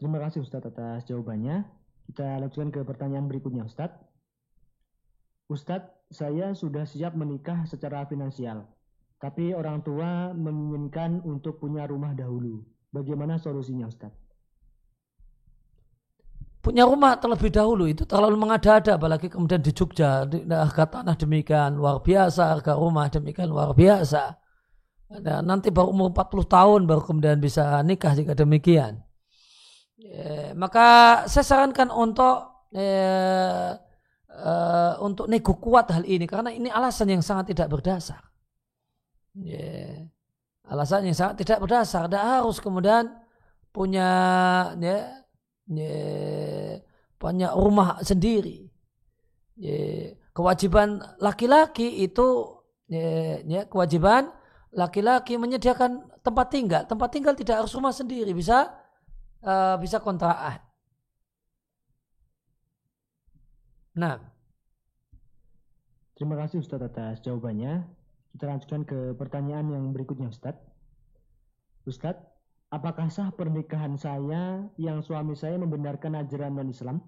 Terima kasih Ustaz atas jawabannya. Kita lanjutkan ke pertanyaan berikutnya Ustaz. Ustaz, saya sudah siap menikah secara finansial, tapi orang tua menginginkan untuk punya rumah dahulu. Bagaimana solusinya Ustaz? punya rumah terlebih dahulu itu terlalu mengada-ada apalagi kemudian di Jogja harga tanah demikian luar biasa harga rumah demikian luar biasa dan nanti baru umur 40 tahun baru kemudian bisa nikah jika demikian ya, maka saya sarankan untuk ya, uh, untuk nego kuat hal ini karena ini alasan yang sangat tidak berdasar ya, alasan yang sangat tidak berdasar tidak harus kemudian punya ya, punya rumah sendiri. Kewajiban laki-laki itu kewajiban laki-laki menyediakan tempat tinggal. Tempat tinggal tidak harus rumah sendiri, bisa uh, bisa kontrakan. Nah, terima kasih Ustadz atas jawabannya. Kita lanjutkan ke pertanyaan yang berikutnya Ustadz. Ustadz, apakah sah pernikahan saya yang suami saya membenarkan ajaran non-Islam?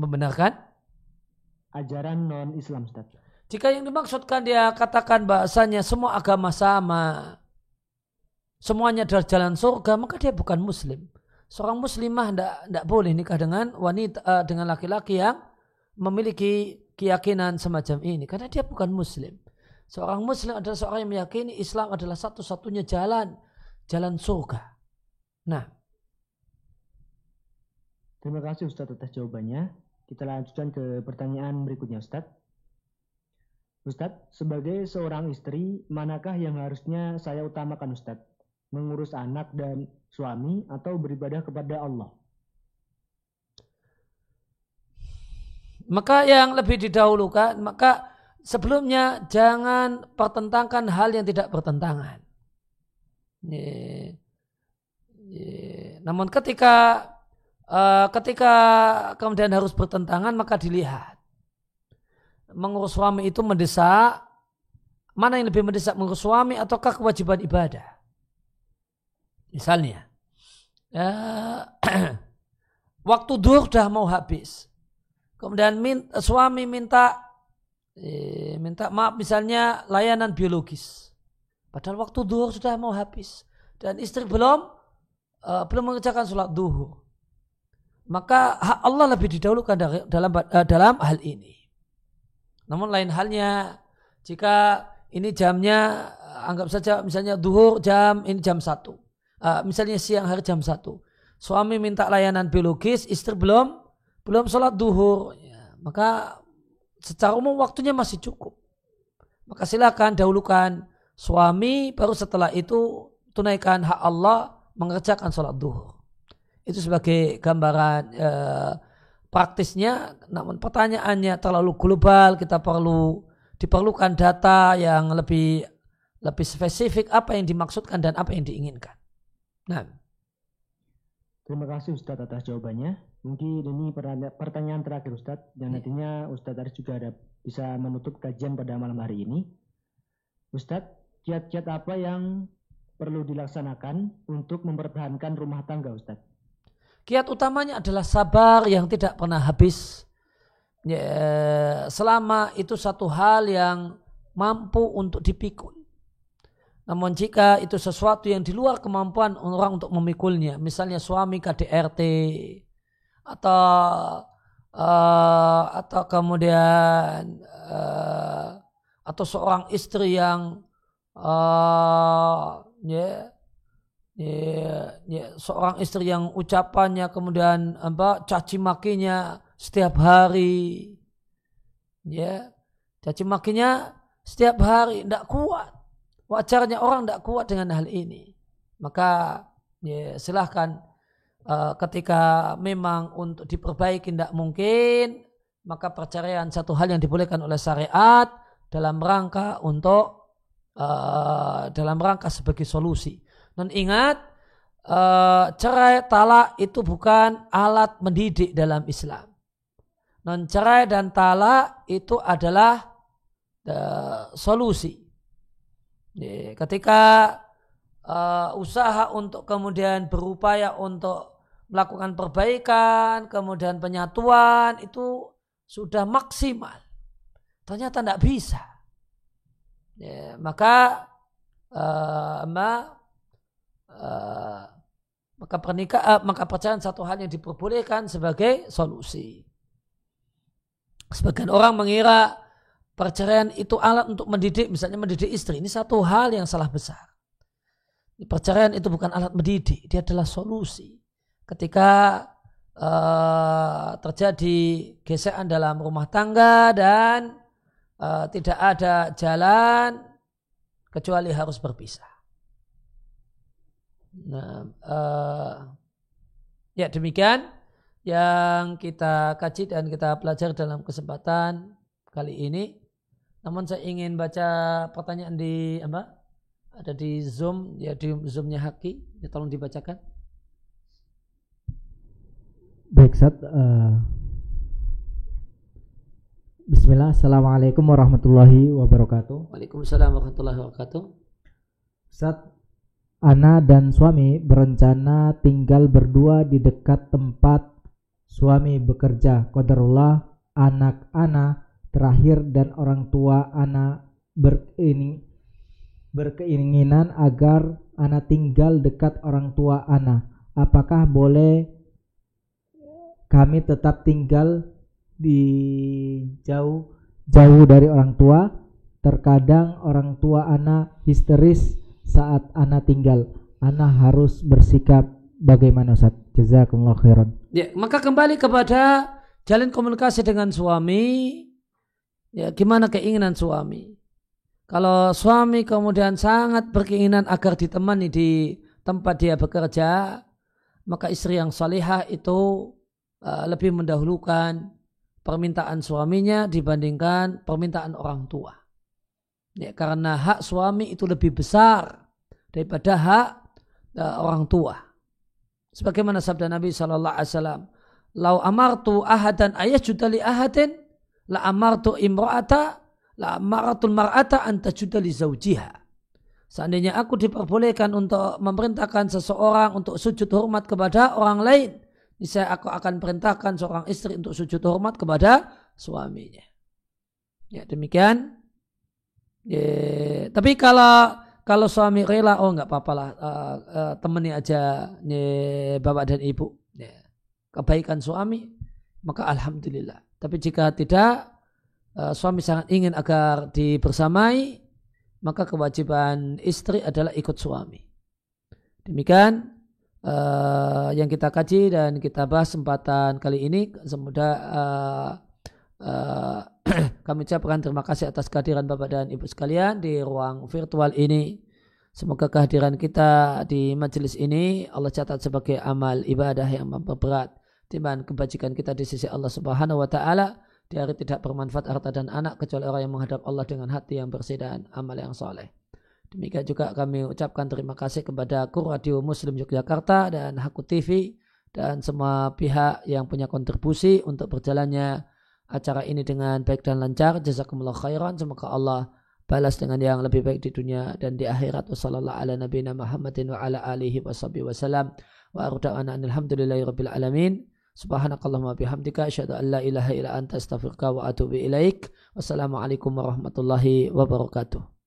Membenarkan? Ajaran non-Islam, Ustaz. Jika yang dimaksudkan dia katakan bahasanya semua agama sama, semuanya adalah jalan surga, maka dia bukan muslim. Seorang muslimah tidak boleh nikah dengan wanita uh, dengan laki-laki yang memiliki keyakinan semacam ini karena dia bukan muslim. Seorang muslim adalah seorang yang meyakini Islam adalah satu-satunya jalan jalan surga. Nah. Terima kasih Ustadz atas jawabannya. Kita lanjutkan ke pertanyaan berikutnya Ustadz. Ustadz, sebagai seorang istri, manakah yang harusnya saya utamakan Ustadz? Mengurus anak dan suami atau beribadah kepada Allah? Maka yang lebih didahulukan, maka sebelumnya jangan pertentangkan hal yang tidak bertentangan. Namun ketika uh, ketika kemudian harus bertentangan maka dilihat mengurus suami itu mendesak mana yang lebih mendesak mengurus suami ataukah kewajiban ibadah. Misalnya uh, waktu duhur sudah mau habis. Kemudian minta, suami minta eh, minta maaf misalnya layanan biologis Padahal waktu duhur sudah mau habis. Dan istri belum uh, belum mengerjakan sholat duhur. Maka hak Allah lebih didahulukan dalam uh, dalam hal ini. Namun lain halnya jika ini jamnya anggap saja misalnya duhur jam ini jam satu. Uh, misalnya siang hari jam satu. Suami minta layanan biologis, istri belum belum sholat duhur. Ya, maka secara umum waktunya masih cukup. Maka silakan dahulukan suami baru setelah itu tunaikan hak Allah mengerjakan sholat duhur. Itu sebagai gambaran eh, praktisnya, namun pertanyaannya terlalu global, kita perlu diperlukan data yang lebih lebih spesifik apa yang dimaksudkan dan apa yang diinginkan. Nah, terima kasih Ustadz atas jawabannya. Mungkin ini pertanyaan terakhir Ustadz dan iya. nantinya Ustadz Aris juga ada bisa menutup kajian pada malam hari ini. Ustadz, kiat-kiat apa yang perlu dilaksanakan untuk mempertahankan rumah tangga Ustaz? Kiat utamanya adalah sabar yang tidak pernah habis. Ya, selama itu satu hal yang mampu untuk dipikul. Namun jika itu sesuatu yang di luar kemampuan orang untuk memikulnya, misalnya suami KDRT atau uh, atau kemudian uh, atau seorang istri yang uh, ya, ya, ya seorang istri yang ucapannya kemudian apa caci makinya setiap hari ya caci makinya setiap hari tidak kuat wajarnya orang tidak kuat dengan hal ini. Maka ya, silahkan uh, ketika memang untuk diperbaiki tidak mungkin, maka perceraian satu hal yang dibolehkan oleh syariat dalam rangka untuk uh, dalam rangka sebagai solusi. Dan ingat, uh, cerai talak itu bukan alat mendidik dalam Islam. Non cerai dan talak itu adalah uh, solusi Ketika uh, usaha untuk kemudian berupaya untuk melakukan perbaikan, kemudian penyatuan itu sudah maksimal. Ternyata tidak bisa. Ya, maka uh, ma, uh, maka pernikah uh, maka percayaan satu hal yang diperbolehkan sebagai solusi. Sebagian orang mengira Perceraian itu alat untuk mendidik, misalnya mendidik istri. Ini satu hal yang salah besar. Perceraian itu bukan alat mendidik, dia adalah solusi. Ketika uh, terjadi gesekan dalam rumah tangga dan uh, tidak ada jalan kecuali harus berpisah. Nah, uh, ya demikian yang kita kaji dan kita pelajari dalam kesempatan kali ini. Namun saya ingin baca pertanyaan di apa? Ada di Zoom, ya di Zoomnya Haki, ya tolong dibacakan. Baik, Sat. Uh, Bismillah, Assalamualaikum warahmatullahi wabarakatuh. Waalaikumsalam warahmatullahi wabarakatuh. Sat, Ana dan suami berencana tinggal berdua di dekat tempat suami bekerja. Qadarullah, anak Ana terakhir dan orang tua anak berini, berkeinginan agar anak tinggal dekat orang tua anak. Apakah boleh kami tetap tinggal di jauh jauh dari orang tua? Terkadang orang tua anak histeris saat anak tinggal. Anak harus bersikap bagaimana Ustaz? Jazakumullah khairan. Ya, maka kembali kepada jalin komunikasi dengan suami Ya, gimana keinginan suami? Kalau suami kemudian sangat berkeinginan agar ditemani di tempat dia bekerja, maka istri yang salihah itu uh, lebih mendahulukan permintaan suaminya dibandingkan permintaan orang tua. Ya, karena hak suami itu lebih besar daripada hak uh, orang tua. Sebagaimana sabda Nabi Shallallahu Alaihi Wasallam, "Lau amartu ahadan ayat li ahadin la amartu imra'ata la amaratul mar'ata anta li zaujiha. Seandainya aku diperbolehkan untuk memerintahkan seseorang untuk sujud hormat kepada orang lain, saya aku akan perintahkan seorang istri untuk sujud hormat kepada suaminya. Ya demikian. Ya, tapi kalau kalau suami rela, oh nggak apa-apa lah, uh, uh, temani aja ya, bapak dan ibu. Ya. Kebaikan suami, maka alhamdulillah. Tapi jika tidak, uh, suami sangat ingin agar dibersamai, maka kewajiban istri adalah ikut suami. Demikian uh, yang kita kaji dan kita bahas kesempatan kali ini. Semoga uh, uh, kami ucapkan terima kasih atas kehadiran Bapak dan Ibu sekalian di ruang virtual ini. Semoga kehadiran kita di majelis ini Allah catat sebagai amal ibadah yang memperberat timbangan kebajikan kita di sisi Allah Subhanahu wa taala di hari tidak bermanfaat harta dan anak kecuali orang yang menghadap Allah dengan hati yang bersih dan amal yang soleh. Demikian juga kami ucapkan terima kasih kepada Kur Radio Muslim Yogyakarta dan Haku TV dan semua pihak yang punya kontribusi untuk berjalannya acara ini dengan baik dan lancar. Jazakumullah khairan. Semoga Allah balas dengan yang lebih baik di dunia dan di akhirat. Wassalamualaikum warahmatullahi wabarakatuh. Ilaik. Wassalamualaikum warahmatullahi wabarakatuh.